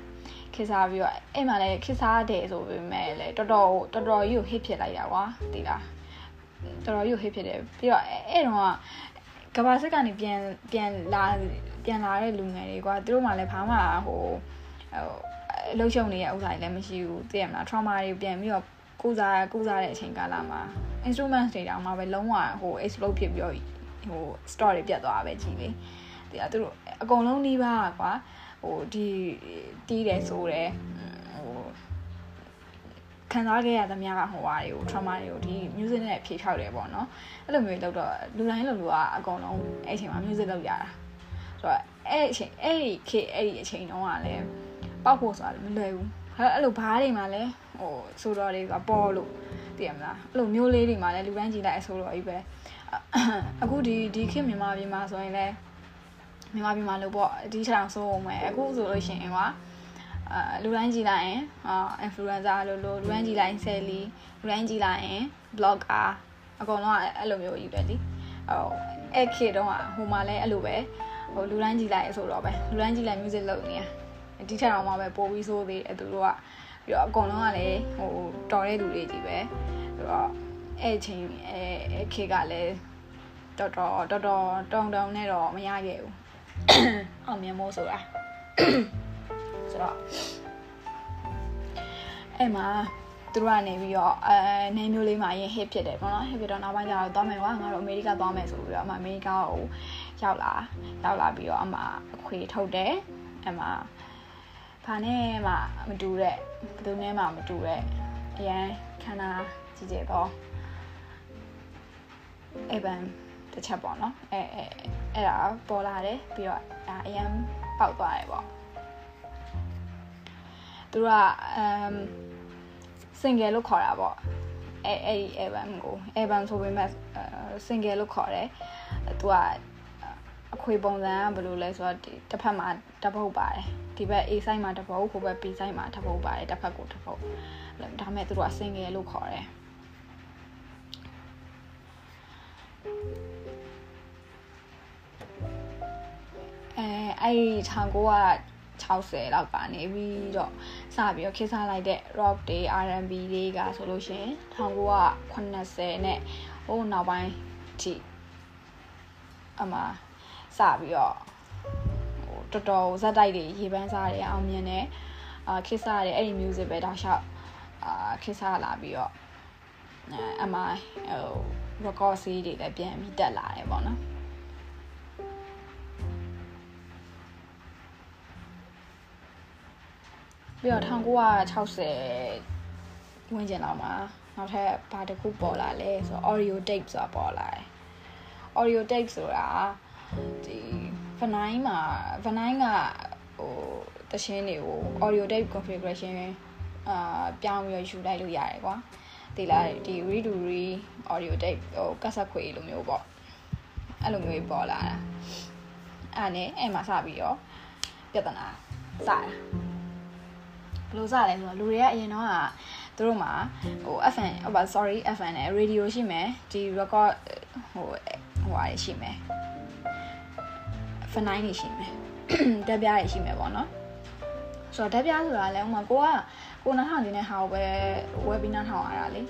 ခေတ်စားပြီးတော့အဲ့မှာလည်းခေတ်စားတယ်ဆိုပေမဲ့လည်းတော်တော်တော်တော်ကြီးကို hit ဖြစ်လိုက်တာကွာသိလားတော်တော်ကြီးကို hit ဖြစ်တယ်ပြီးတော့အဲ့တော့ကဘာစစ်ကနေပြန်ပြန်လာပြန်လာတဲ့လူငယ်တွေကွာသူတို့မှလည်းဘာမှဟိုဟိုအလုံးရှုံနေတဲ့ဥစ္စာတွေလည်းမရှိဘူးသိရမလား trauma တွေပြန်ပြီးတော့ ကုစားကုစားတဲ့အချိန်ကာလမှာ instruments တွေတောင်မှပဲလုံးဝဟို explode ဖြစ်ပြီးတော့ဟို store တွေပြတ်သွားပဲကြည်လေဒီကသူတို့အကုန်လုံးနှီးပါကွာဟိုဒီတီးတယ်ဆိုတယ်ဟိုခံစားခဲ့ရသမျှကဟိုဟာတွေကို trauma တွေကိုဒီ music နဲ့ဖြေဖြောက်တယ်ပေါ့နော်အဲ့လိုမျိုးလောက်တော့လူတိုင်းလူလူကအကုန်လုံးအဲ့အချိန်မှာ music လောက်ရတာဆိုတော့အဲ့အချိန်အဲ့ဒီခေအဲ့ဒီအချိန်တုန်းကလည်းပောက်ဖို့ဆိုတာမလွယ်ဘူး အဲ့လိုဘားတွေမှာလည်းဟိုဆိုတော့တွေကပေါ်လို့သိရမလားအဲ့လိုမျိုးလေးတွေမှာလည်းလူတိုင်းကြည်လိုက်အဆိုတော့ကြီးပဲအခုဒီဒီခေတ်မြန်မာပြည်မှာဆိုရင်လည်းမြန်မာပြည်မှာလို့ပေါ့ဒီခြေထောင်ဆိုးအောင်မယ်အခုဆိုလို့ရှိရင်ကွာအာလူတိုင်းကြည့်လိုက်ရင်အာ influencer လို့လို့လူတိုင်းကြည့်လိုက်ရင် selly လူတိုင်းကြည့်လိုက်ရင် blogger အကုန်လုံးကအဲ့လိုမျိုးကြီးပဲဒီဟိုအဲ့ခေတုန်းကဟိုမှာလည်းအဲ့လိုပဲဟိုလူတိုင်းကြည့်လိုက်ဆိုတော့ပဲလူတိုင်းကြည့်လိုက် music လုပ်နေရ ဒီထက်တော့မှပဲပိုပြီးဆိုးသေးတယ်သူတို့ကပြီးတော့အကုန်လုံးကလည်းဟိုတော်တဲ့လူတွေကြီးပဲပြီးတော့အဲ့ချိန်အဲ့ခေကလည်းတော်တော်တော်တော်တောင်းတောင်းနဲ့တော့မရခဲ့ဘူးအောင်မြင်မို့ဆိုတာဆိုတော့အဲ့မှာသူတို့ကနေပြီးတော့အဲနေမျိုးလေးမှာရင် hit ဖြစ်တယ်ပေါ့နော် hit ဖြစ်တော့နောက်ပိုင်းကျတော့သွားမယ်ကွာငါတို့အမေရိကသွားမယ်ဆိုပြီးတော့အမအမေရိကကိုရောက်လာရောက်လာပြီးတော့အမအခွေထုတ်တယ်အမ ဘာနဲ့မှမတူတဲ့ဘယ်သူနဲ့မှမတူတဲ့အရန်ခန္ဓာကြည့်ကြတော့အဲ့ပန်တစ်ချက်ပေါ့နော်အဲအဲအဲ့ဒါပေါ်လာတယ်ပြီးတော့ဒါအရန်ပေါက်သွားတယ်ပေါ့သူက um single လို့ခေါ်တာပေါ့အဲအဲ့ဒီ album ကို album ဆိုပေမဲ့ single လို့ခေါ်တယ်သူကအခွေပုံစံကဘယ်လိုလဲဆိုတော့ဒီတစ်ဖက်မှာတစ်ပုတ်ပါတယ် ဒီဘက် A side မှာတစ်ပုတ်ဟိုဘက် B side မှာတစ်ပုတ်ပါတယ်တစ်ဖက်ကိုတစ်ပုတ်ဒါမဲ့သူတို့က single လို့ခေါ်တယ်အဲ့1960လောက်ကနေပြီးတော့စပြီးတော့ခေတ်စားလိုက်တဲ့ rock တွေ R&B တွေကဆိုလို့ရှိရင်1980နဲ့ဟိုနောက်ပိုင်းထိအမှစပြီးတော့ဟို တော်တော်ဇက်တိုက်တွေရေပန်းစားတွေအောင်မြင်တယ်အာခေတ်စားတဲ့အဲ့ဒီ music ပဲတောက်လျှောက်အာခေတ်စားလာပြီးတော့အမှဟို record စီးတွေလည်းပြန်ပြီးတက်လာတယ်ပေါ့နော်ပြီးတော့1960ဝန်းကျင်လောက်မှာနောက်ထပ်ဘာတစ်ခုပေါ်လာလဲဆိုတော့ audio tape ဆိုတာပေါ်လာတယ် audio tape ဆိုတာဒီ ဗနိုင်းမှာဗနိုင်းကဟိုတခြင်းတွေကို audio tape configuration အာပြောင်းပြီးတော့ယူလိုက်လို့ရတယ်ကွာဒီလားဒီ read to read audio tape ဟိုကတ်ဆက်ခွေလိုမျိုးပေါ့အဲ့လိုမျိုးပေါ်လာတာအဲ့နဲ့အဲ့မှာစပြီးတော့ပြဿနာစတာဘယ်လိုစလဲဆိုတော့လူတွေကအရင်တော့ကသူတို့မှာဟို FM ဟိုပါ sorry FM နဲ့ radio ရှိမယ်ဒီ record ဟိုဟိုဟာရှိမယ် ဖနိုင်းနေရှိမယ်တက်ပြားတွေရှိမယ်ပေါ့နော်ဆိုတော့တက်ပြားဆိုတာလည်းဥမာကိုကကိုနားထောင်ခြင်းတဲ့ဟာကိုပဲ webinar ထောင်ရတာလေ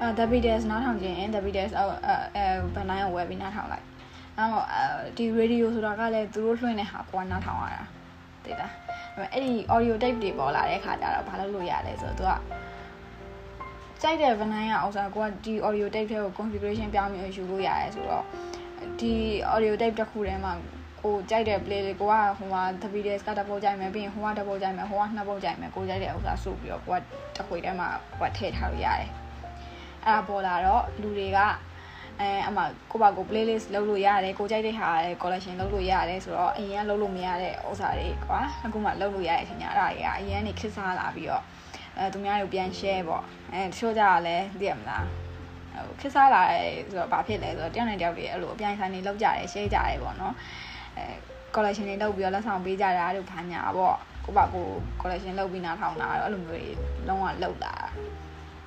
အဲ Davides နားထောင်ခြင်း Davides အဲအဲဘန်တိုင်းကို webinar ထောင်လိုက်နောက်ဒီ radio ဆိုတာကလည်းသူတို့လွှင့်တဲ့ဟာကိုကနားထောင်ရတာသိလားအဲ့ဒီ audio tape တွေပေါ်လာတဲ့ခါကျတော့ဘာလုပ်လို့ရလဲဆိုတော့သူကကြိုက်တဲ့ဗနိုင်းကဥစားကိုကဒီ audio tape ထဲကို configuration ပြောင်းပြီးယူလို့ရတယ်ဆိုတော့ဒီ audio tape တစ်ခုထဲမှာ ကိုကြိုက်တဲ့ play လေးကိုကဟိုမှာ the videos ကတစ်ပုတ်ကြိုက်မယ်ပြီးရင်ဟိုကတစ်ပုတ်ကြိုက်မယ်ဟိုကနှစ်ပုတ်ကြိုက်မယ်ကိုကြိုက်တဲ့ဥစားစုပြီးတော့ကိုကတစ်ခွေထဲမှာကိုကထည့်ထားလို့ရတယ်အဲ့ဒါပေါ်လာတော့လူတွေကအဲအမှကိုပါကို playlist လုပ်လို့ရတယ်ကိုကြိုက်တဲ့ဟာလည်း collection လုပ်လို့ရတယ်ဆိုတော့အရင်ကလုပ်လို့မရတဲ့ဥစ္စာတွေကွာအခုမှလုပ်လို့ရတဲ့အချိန်ညာအဲ့ဒါတွေကအရင်ကနေခစ်စားလာပြီးတော့အဲသူများတွေကိုပြန် share ပေါ့အဲတချို့ကြတာလည်းသိရမလားဟိုခစ်စားလာတယ်ဆိုတော့ဘာဖြစ်လဲဆိုတော့တယောက်နဲ့တယောက်တွေအဲ့လိုအပြိုင်ဆိုင်တွေလောက်ကြတယ် share ကြတယ်ပေါ့နော် အဲ collection တွေလုပ်ပြီးတော့လက်ဆောင်ပေးကြတာတို့ဘာညာပေါ့ကိုပါကို collection လုပ်ပြီးနားထောင်တာတော့အဲ့လိုမျိုးတွေလုံးဝလောက်လာ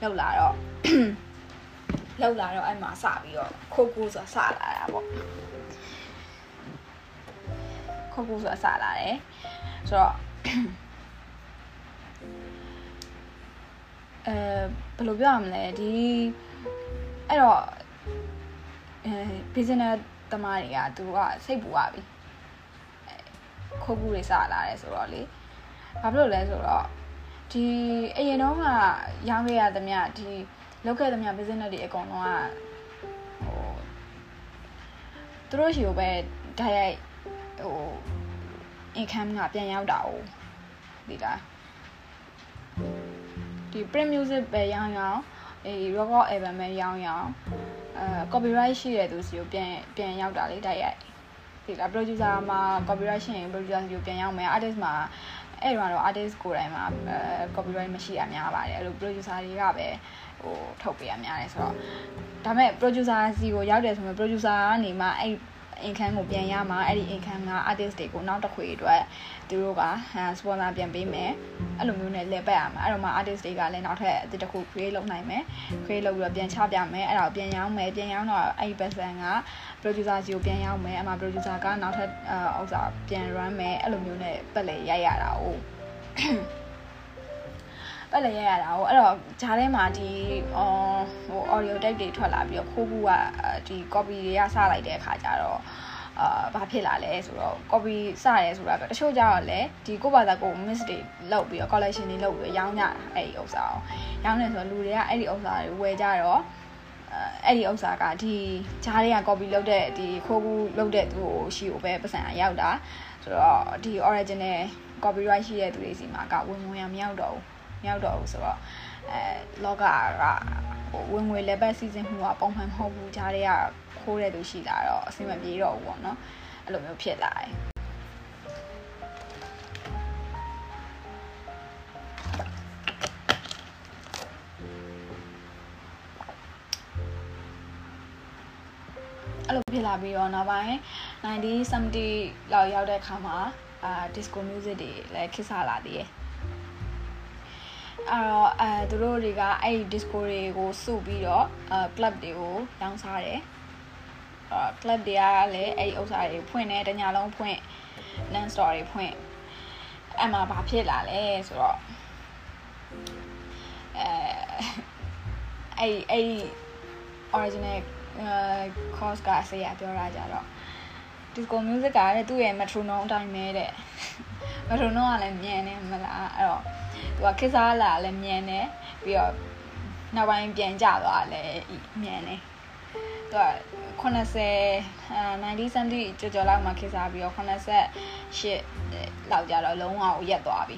လောက်လာတော့လောက်လာတော့အဲ့မှာစပြီးတော့ခိုးကူးဆိုတာစလာတာပေါ့ခိုးကူးဆိုတာစလာတယ်ဆိုတော့အဲဘယ်လိုပြောရမလဲဒီအဲ့တော့အဲ business တမားတွေကသူကစိတ်ပူရပြီ ခုတ်ကူတွေစလာတယ်ဆိုတော့လေဘာဖြစ်လို့လဲဆိုတော့ဒီအရင်တော့ကရောင်းခဲ့ရသမျှဒီလောက်ခဲ့သမျှ business တွေအကုန်လုံးကဟိုသူတို့ရှိကိုပဲဓာတ်ရိုက်ဟို income ကပြန်ရောက်တာ哦ဒီလားဒီ print music ပဲရောင်းရောင်းအေး record album ပဲရောင်းရောင်းအဲ copyright ရှိတဲ့သူစီကိုပြန်ပြန်ရောက်တာလေတိုက်ရိုက် ဒီလား producer မှာ copyright ရှိရင် producer စီကိုပြန်ရောက်မယ် artist မှာအဲ့တော့ artist ကိုယ်တိုင်မှာအဲ copyright မရှိတာများပါတယ်အဲ့လို producer တွေကပဲဟိုထုတ်ပေးရများတယ်ဆိုတော့ဒါပေမဲ့ producer စီကိုရောက်တယ်ဆိုရင် producer ကနေမှအဲ့ income ကိုပြန်ရမှာအဲ့ဒီ income က artist တွေကိုနောက်တစ်ခွေအတွက်သူတို့က sponsor ပြန်ပေးမယ်အဲ့လိုမျိုးနဲ့လဲပတ်ရမှာအဲ့တော့မှ artist တွေကလည်းနောက်ထပ်အသစ်တစ်ခု create လုပ်နိုင်မယ် create လုပ်ပြီးတော့ပြန်ချပြမယ်အဲ့ဒါကိုပြန်ရောင်းမယ်ပြန်ရောင်းတော့အဲ့ဒီ person က producer စီကိုပြန်ရောင်းမယ်အမှ producer ကနောက်ထပ်ဥစ္စာပြန် run မယ်အဲ့လိုမျိုးနဲ့ပတ်လေရိုက်ရတာ哦 ပတ်လည်းရရတာဟိုအဲ့တော့ဂျားထဲမှာဒီအော်ဟို audio tape တွေထွက်လာပြီးတော့ခိုးဘူးကဒီ copy တွေကစလိုက်တဲ့အခါကျတော့အာဘာဖြစ်လာလဲဆိုတော့ copy စရဲဆိုတာတချို့ကြတော့လေဒီကိုယ့်ဘာသာကို miss တွေလောက်ပြီးတော့ collection တွေလောက်ပြီးတော့ရောင်းကြတာအဲ့ဒီဥစ္စာကိုရောင်းနေဆိုတော့လူတွေကအဲ့ဒီဥစ္စာတွေဝယ်ကြတော့အဲ့ဒီဥစ္စာကဒီဂျားတွေက copy လုပ်တဲ့ဒီခိုးဘူးလုပ်တဲ့သူကိုရှိကိုပဲပတ်စံရောက်တာဆိုတော့ဒီ original copyright ရှိတဲ့သူတွေစီမှာကဝင်ဝင်ရမရောက်တော့ဘူးမ ရောက်တော့ဘူးဆိုတော့အဲလောကကဟိုဝင်ငွေလက်ပတ်စီစဉ်မှုကပုံမှန်မဟုတ်ဘူးဂျားတွေကခိုးတဲ့သူရှိလာတော့အဆင်မပြေတော့ဘူးပေါ့နော်အဲ့လိုမျိုးဖြစ်လာတယ်အဲ့လိုဖြစ်လာပြီးတော့နောက်ပိုင်း90 70လောက်ရောက်တဲ့အခါမှာအာ disco music တွေလည်းခစ်စားလာသေးတယ် အဲ့တော့အဲသူတို့တွေကအဲ့ဒီ disco တွေကိုစုပြီးတော့အဲ club တွေကိုရောင်းစားတယ်အာ club တွေကလည်းအဲ့ဒီဥစ္စာတွေဖွင့်တယ်တညလုံးဖွင့် non story ဖွင့်အဲ့မှာဘာဖြစ်လာလဲဆိုတော့အဲအဲ့အဲ့ original course ကဆရာပြောတာကြတော့ disco music ကတဲ့သူ့ရဲ့ metronome အတိုင်းပဲတဲ့ metronome ကလည်းမြန်နေမလားအဲ့တော့ သူကခေတ်စားလာလည်းမြန်နေပြီးတော့နောက်ပိုင်းပြန်ကြသွားလည်းမြန်နေသူက80 90 70ကျော်ကျော်လောက်မှခေတ်စားပြီးတော့88လောက်ကြတော့လုံးဝကိုရက်သွားပြီ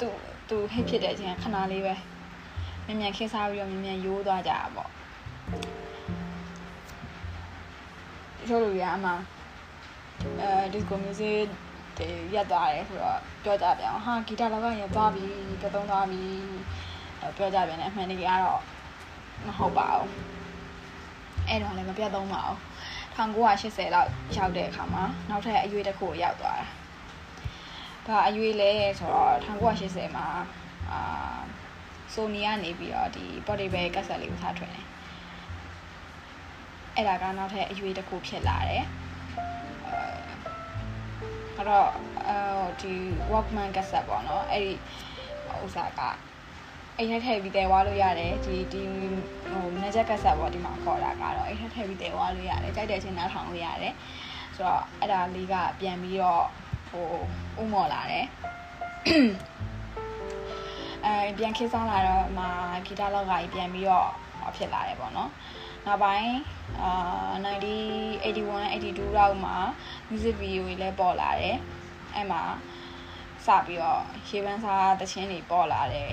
သူသူဟစ်ဖြစ်တဲ့အချိန်ခဏလေးပဲမြန်မြန်ခေတ်စားပြီးတော့မြန်မြန်ရိုးသွားကြတာပေါ့ချို့လူတွေကအမှအဲ disco music တွေ ရက်သွားတယ်ဆိုတော့ပြောကြပြန်ဟာဂီတလောကရက်သွားပြီပြသုံးသွားပြီပြောကြပြန်တယ်အမှန်တကယ်ကတော့မဟုတ်ပါဘူးအဲ့တော့လည်းမပြတ်သုံးပါဘူး1980လောက်ရောက်တဲ့အခါမှာနောက်ထပ်အရွေးတစ်ခုရောက်သွားတာဒါအရွေးလဲဆိုတော့1980မှာအာဆိုနီကနေပြီးတော့ဒီ portable ကက်ဆက်လေးကိုထားထွင်တယ်အဲ့ဒါကနောက်ထပ်အရွေးတစ်ခုဖြစ်လာတယ် အဲ့တော့အဲဒီ Walkman cassette ပေါ့နော်အဲ့ဒီဥစ္စာကအဲ့ထက်ထည့်ပြီးတဲဝါလို့ရတယ်ဒီဒီဟိုမနက်ကက်ကဆက်ပေါ့ဒီမှာခေါ်တာကတော့အဲ့ထက်ထည့်ပြီးတဲဝါလို့ရတယ်ကြိုက်တဲ့အချိန်နားထောင်လို့ရတယ်ဆိုတော့အဲ့ဒါလေးကပြန်ပြီးတော့ဟိုဥမော်လာတယ်အဲပြန်ခေတ်စားလာတော့မှဂီတလောက်ကကြီးပြန်ပြီးတော့ဖြစ်လာတယ်ပေါ့နော် နောက်ပိုင်းအာ1981 82လောက်မှာ music video တွေလည်းပေါ်လာတယ်အဲ့မှာစပြီးတော့ရေပန်းစားတခြင်းတွေပေါ်လာတယ်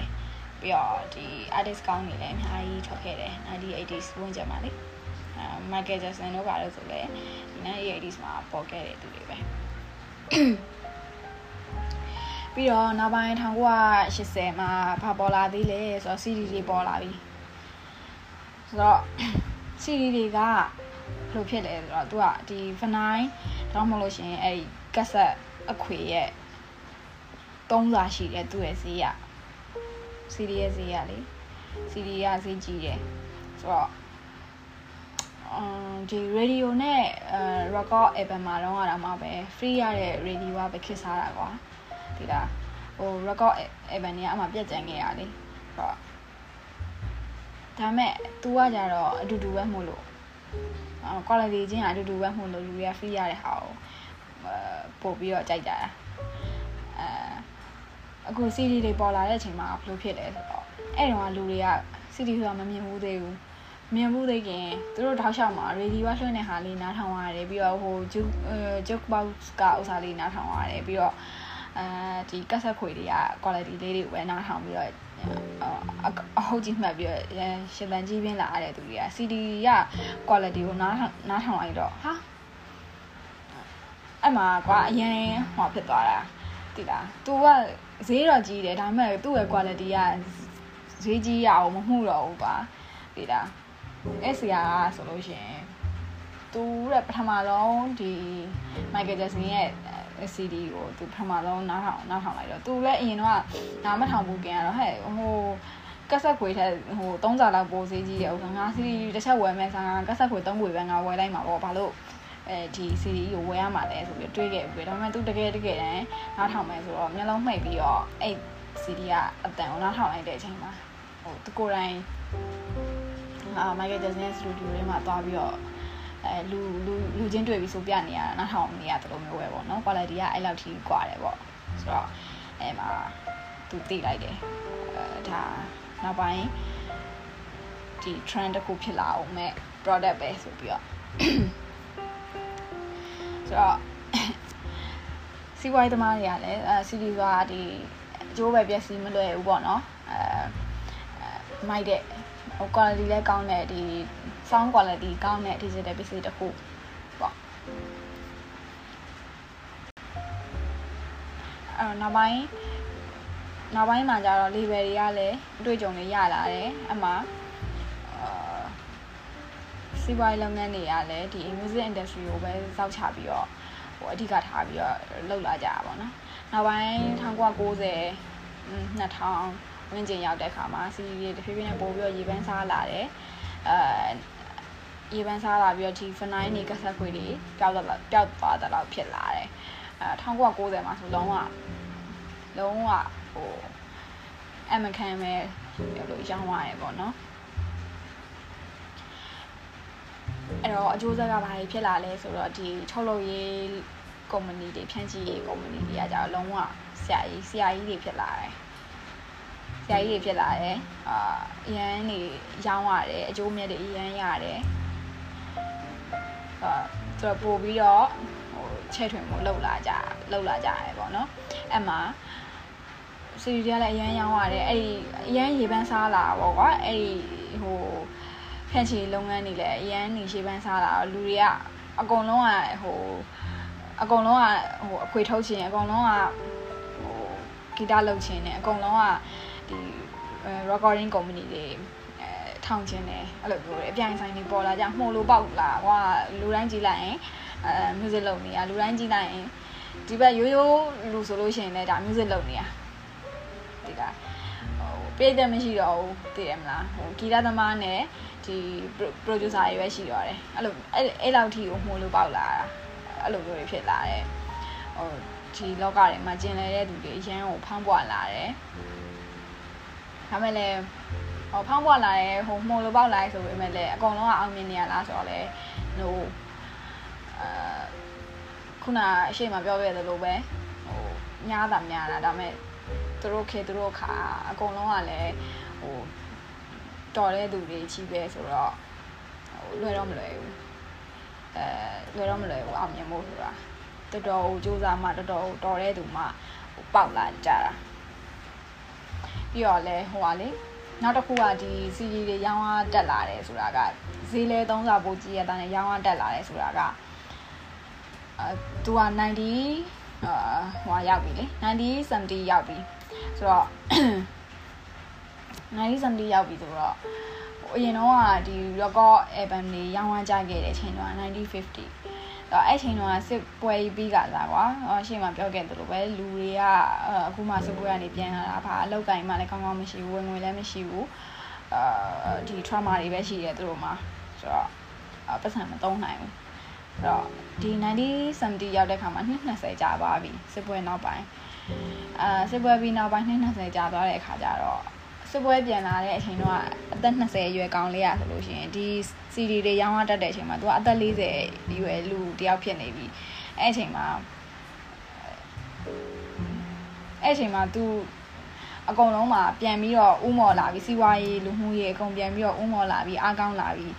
ပြီးတော့ဒီ artist ကောင်းတွေလည်းအများကြီးထွက်ခဲ့တယ် 1980s ဝန်းကျင်မှာလေအဲ Michael Jackson တို့ပါလို့ဆိုလဲဒီ 1980s မှာပေါ်ခဲ့တဲ့သူတွေပဲပြီးတော့နောက်ပိုင်း1980မှာဘာပေါ်လာသေးလဲဆိုတော့ CD တွေပေါ်လာပြီဆိုတော့ CD တွေကဘယ်လိုဖြစ်လဲဆိုတော့သူကဒီ vinyl တော့မလို့ရှိရင်အဲ့ဒီ cassette အခွေရဲ့သုံးစာရှိတယ်သူ့ရဲ့ဈေးက CD ရဲ့ဈေးရလေ CD ကဈေးကြီးတယ်ဆိုတော့အမ်ဒီ radio နဲ့အဲ record album မှာတော့အားမှာပဲ free ရတဲ့ radio ကပဲခစ်စားတာကွာဒီလားဟို record album တွေကအမှပြတ်ကြံခဲ့ရလေဆိုတော့ ဒါမဲ့ तू ကကြတော့အတူတူပဲမို့လို့အာ quality ချင်းအတူတူပဲမို့လို့လူတွေက free ရတဲ့ဟာကိုပို့ပြီးတော့ကြိုက်ကြတာအဲအခု CD တွေပေါ်လာတဲ့အချိန်မှာဘယ်လိုဖြစ်လဲဆိုတော့အဲ့တုန်းကလူတွေက CD ဆိုတာမမြင်ဘူးသေးဘူးမြင်ဘူးသေးခင်သူတို့ထောက်လျှောက်မှာ radio လွှင့်တဲ့ဟာလေးနားထောင်ရတယ်ပြီးတော့ဟို juke juke box ကဥစားလေးနားထောင်ရတယ်ပြီးတော့အဲဒီကက်ဆက်ခွေတွေက quality လေးတွေကိုပဲနားထောင်ပြီးတော့ အဟုတ်ကြီးမှတ်ပြီးတော့ရှင်တန်ကြီးပြင်းလာရတဲ့သူတွေက CD က quality ကိုနားနားထောင်လိုက်တော့ဟာအဲ့မှာကွာအရင်ဟောဖြစ်သွားတာတိလား तू ကဈေးတော့ကြီးတယ်ဒါပေမဲ့သူ့ရဲ့ quality ကဈေးကြီးရအောင်မမှုတော့ဘူးပါတိလားအဲ့ဆရာကဆိုလို့ရှိရင်သူရဲ့ပထမဆုံးဒီ Michael Jackson ရဲ့ CD ကိုသူပထမဆုံးနားထောင်နားထောင်လိုက်တော့သူလည်းအရင်တော့နားမထောင်ဘူးခင်ရတော့ဟဲ့ဟိုကက်ဆက်ခွေထက်ဟို3စာလောက်ပိုဈေးကြီးတယ်ဥက္ကငါ CD တစ်ချက်ဝယ်မယ်ဆာကက်ဆက်ခွေ3ခွေပဲငါဝယ်လိုက်မှာပေါ့ဘာလို့အဲဒီ CD ကိုဝယ်ရမှာလဲဆိုပြီးတွေးခဲ့ပြီးဒါပေမဲ့သူတကယ်တကယ်တမ်းနားထောင်မယ်ဆိုတော့မျက်လုံးမှိတ်ပြီးတော့အဲ့ CD ကအတန်ကိုနားထောင်လိုက်တဲ့အချိန်မှာဟိုသူကိုယ်တိုင်အာမိုက်ကယ်ဂျက်ဆန်ရဲ့စတူဒီယိုထဲမှာသွားပြီးတော့ အဲလူလူလူချင်းတွေ့ပြီးဆိုပြနေရတာနားထောင်နေရတယ်လို့မျိုးပဲပေါ့နော် quality ကအဲ့လောက်ထိကွာတယ်ပေါ့ဆိုတော့အဲမှာသူသိလိုက်တယ်အဲဒါနောက်ပိုင်းဒီ trend တစ်ခုဖြစ်လာအောင်မဲ့ product ပဲဆိုပြီးတော့ဆိုတော့စီးပွားရေးသမားတွေကလည်းအဲ CD ကဒီအကျိုးပဲပျက်စီးမလွယ်ဘူးပေါ့နော်အဲမိုက်တဲ့ဟို quality လည်းကောင်းတဲ့ဒီ sound quality ကောင်းတဲ့ digital ပစ္စည်းတစ်ခုပေါ့အဲနောက်ပိုင်းနောက်ပိုင်းမှာကျတော့ label တွေကလည်းအတွေ့အကြုံတွေရလာတယ်အမှအာစီးပွားရေးလုပ်ငန်းတွေကလည်းဒီ music industry ကိုပဲစောက်ချပြီးတော့ဟိုအဓိကထားပြီးတော့လှုပ်လာကြတာပေါ့နော်နောက်ပိုင်း1990 2000ဝန်းကျင်ရောက်တဲ့အခါမှာ CD တွေတဖြည်းဖြည်းနဲ့ပို့ပြီးတော့ရေပန်းစားလာတယ်အဲ ရေပန်းစားလာပြီးတော့ဒီ fenile နေကဆက်ခွေတွေပျောက်သွားပျောက်သွားတဲ့လောက်ဖြစ်လာတယ်အဲ1990မှာဆိုလုံးဝလုံးဝဟိုအမခံပဲလို့ရောင်းရတယ်ပေါ့နော်အဲ့တော့အကျိုးဆက်ကဘာတွေဖြစ်လာလဲဆိုတော့ဒီထုတ်လုပ်ရေးကုမ္ပဏီတွေဖြန့်ချိရေးကုမ္ပဏီတွေကကြတော့လုံးဝဆရာကြီးဆရာကြီးတွေဖြစ်လာတယ်ဆရာကြီးတွေဖြစ်လာတယ်အာအရန်နေရောင်းရတယ်အကျိုးမြတ်တွေအရန်ရတယ်အာ သူတို့ပို့ပြီးတော့ဟိုချဲ့ထွင်မှုလောက်လာကြလောက်လာကြရတယ်ပေါ့နော်အဲ့မှာစီရီတွေကလည်းအရန်ရောင်းရတယ်အဲ့ဒီအရန်ရေပန်းစားလာပေါ့ကွာအဲ့ဒီဟိုဖန်ချီလုပ်ငန်းတွေလည်းအရန်နေရေပန်းစားလာလူတွေကအကုန်လုံးကဟိုအကုန်လုံးကဟိုအခွေထုတ်ခြင်းအကုန်လုံးကဟိုဂီတလုပ်ခြင်းနဲ့အကုန်လုံးကဒီ recording company တွေအဲ ထောင်ခြင်းနဲ့အဲ့လိုပြောတယ်အပြိုင်ဆိုင်တွေပေါ်လာကြမှုလို့ပေါက်လာကွာလူတိုင်းကြည့်လိုက်ရင်အဲ music လုပ်နေရလူတိုင်းကြည့်လိုက်ရင်ဒီဘက်ရိုးရိုးလူဆိုလို့ရှိရင်လည်းဒါ music လုပ်နေရဒီကဟိုပြည့်တယ်မရှိတော့ဘူးသိတယ်မလားဟိုဂီတသမားနဲ့ဒီ producer တွေပဲရှိတော့တယ်အဲ့လိုအဲ့အဲ့လောက်ထိကိုမှုလို့ပေါက်လာတာအဲ့လိုမျိုးတွေဖြစ်လာတယ်ဟိုဒီလောကထဲမှာကျင်လည်တဲ့သူတွေအရန်ကိုဖောင်းပွားလာတယ်ဒါမဲ့လည်း ဟိုဖောင်းပွားလာတယ်ဟိုမှုလို့ပေါက်လာတယ်ဆိုပေမဲ့လည်းအကောင်လုံးကအောင်မြင်နေရလားဆိုတော့လေဟိုအာခုနအရှိမပြောခဲ့သလိုပဲဟိုညားတာများတာဒါမဲ့သူတို့ခေသူတို့ခါအကုန်လုံးကလည်းဟိုတော်တဲ့သူတွေကြီးပဲဆိုတော့ဟိုလွယ်တော့မလွယ်ဘူးအဲလွယ်တော့မလွယ်ဘူးအောင်မြင်ဖို့ဆိုတာတော်တော်ကိုစူးစမ်းမှတော်တော်ကိုတော်တဲ့သူမှဟိုပေါက်လာကြတာပြီးတော့လဲဟိုပါလေ နောက်တစ်ခုကဒီ CD တွေရောင်းအားတက်လာတယ်ဆိုတာကဈေးလဲသုံးစာပိုကြီးရတဲ့ရောင်းအားတက်လာတယ်ဆိုတာကအဲသူက90အာဟိုရောက်ပြီလေ90 70ရောက်ပြီဆိုတော့90 70ရောက်ပြီဆိုတော့အရင်တော့ကဒီ record album တွေရောင်းဝကြခဲ့တဲ့အချိန်တော့1950တော့ အဲ့ချိန်တော့စစ်ပွဲပြီးကစားကွာအရှိမှပြောခဲ့သလိုပဲလူတွေကအခုမှစစ်ပွဲကနေပြန်လာတာဘာအလောက်ကင်မှလည်းကောင်းကောင်းမရှိဘူးဝင်ငွေလည်းမရှိဘူးအာဒီ trauma တွေပဲရှိတယ်သူတို့မှာဆိုတော့ပတ်စံမသုံးနိုင်ဘူးအဲ့တော့ဒီ90 70ရောက်တဲ့ခါမှာနှစ်20ကြာပါပြီစစ်ပွဲနောက်ပိုင်းအာစစ်ပွဲပြီးနောက်ပိုင်းနှစ်20ကြာသွားတဲ့အခါကျတော့ စစ်ပွဲပြန်လာတဲ့အချိန်တော့အသက်20အရွယ်ကောင်းလေးရဆိုလို့ရှိရင်ဒီ CD တွေရောင်းရတတ်တဲ့အချိန်မှာ तू ကအသက်40အရွယ်လူတယောက်ဖြစ်နေပြီအဲ့အချိန်မှာအဲ့အချိန်မှာ तू အကုန်လုံးမှာပြန်ပြီးတော့ဥမော်လာပြီးစီးပွားရေးလူမှုရေးအကုန်ပြန်ပြီးတော့ဥမော်လာပြီးအားကောင်းလာပြီး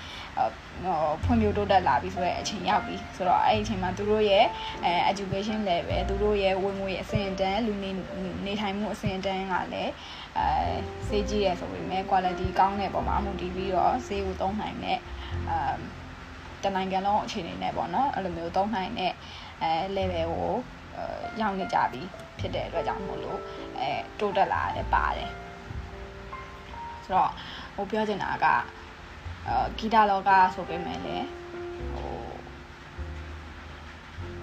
ဟိုဖွံ့ဖြိုးတိုးတက်လာပြီးဆိုတော့အချိန်ရောက်ပြီဆိုတော့အဲ့ဒီအချိန်မှာသူတို့ရဲ့အဲ education level သူတို့ရဲ့ဝင်ငွေအဆင့်တန်းလူနေနေထိုင်မှုအဆင့်တန်းကလည်း အဲစေးကြီးရဆိုပေမဲ့ quality ကောင်းတဲ့ပုံမှာအမှုတည်ပြီးတော့ဈေးကိုသုံးနိုင်တဲ့အဲတနိုင်ငံလုံးအခြေအနေနဲ့ပေါ့နော်အဲ့လိုမျိုးသုံးနိုင်တဲ့အဲ level ကိုရောက်နေကြပြီဖြစ်တဲ့အတွက်ကြောင့်မို့လို့အဲတိုးတက်လာတယ်ပါတယ်ဆိုတော့ဟိုပြောချင်တာကအာဂီတလောကဆိုပေမဲ့လည်းဟို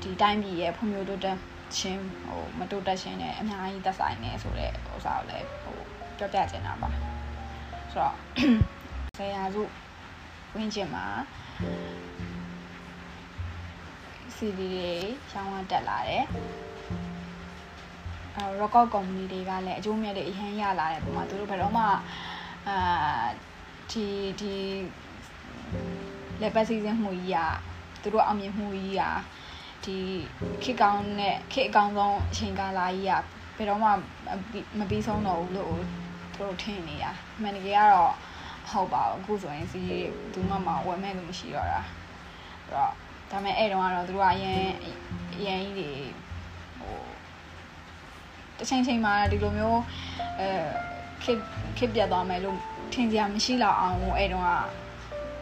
ဒီတိုင်းပြည်ရဲ့ဖွံ့ဖြိုးတိုးတက် ခြင်းဟိုမတိုးတက်ခြင်းနဲ့အများကြီးသက်ဆိုင်နေဆိုတဲ့ဥစ္စာကိုလည်းဟိုပြောပြချင်တာပါဆိုတော့ဆရာစုဝင်းကျင်မှာ CD တွေရောင်းဝတက်လာတယ်အဲ record company တွေကလည်းအကျိုးမြတ်တွေအရင်ရလာတယ်ပုံမှာသူတို့ဘယ်တော့မှအာဒီဒီလက်ပတ်စီစဉ်မှုကြီးอ่ะသူတို့အောင်မြင်မှုကြီးอ่ะ ဒီခေတ်ကောင်းနဲ့ခေတ်အကောင်းဆုံးအချိန်ကာလကြီးอ่ะဘယ်တော့မှမပြီးဆုံးတော့ဘူးလို့သူတို့ထင်နေရမှန်တကယ်ကတော့ဟုတ်ပါဘူးအခုဆိုရင်စီးဘူးမှမဝယ်မဲ့လို့မရှိတော့တာအဲ့တော့ဒါပေမဲ့အဲ့တုန်းကတော့သူတို့ကအရင်အရင်ကြီးတွေဟိုတချိန်ချိန်မှာဒီလိုမျိုးအဲခေတ်ခေတ်ပြတ်သွားမယ်လို့ထင်ကြမရှိတော့အောင်အဲ့တုန်းက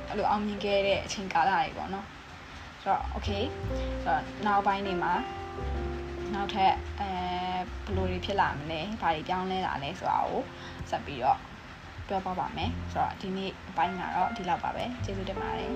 အဲ့လိုအောင်မြင်ခဲ့တဲ့အချိန်ကာလတွေပေါ့နော် ဆိုတော့ okay ဆိုတော့နောက်ပိုင်းနေမှာနောက်ထပ်အဲဘယ်လိုတွေဖြစ်လာမလဲဘာတွေပြောင်းလဲလာလဲဆိုတာကိုဆက်ပြီးတော့ပြောပါပါမယ်ဆိုတော့ဒီနေ့အပိုင်းကတော့ဒီလောက်ပါပဲကျေးဇူးတင်ပါတယ်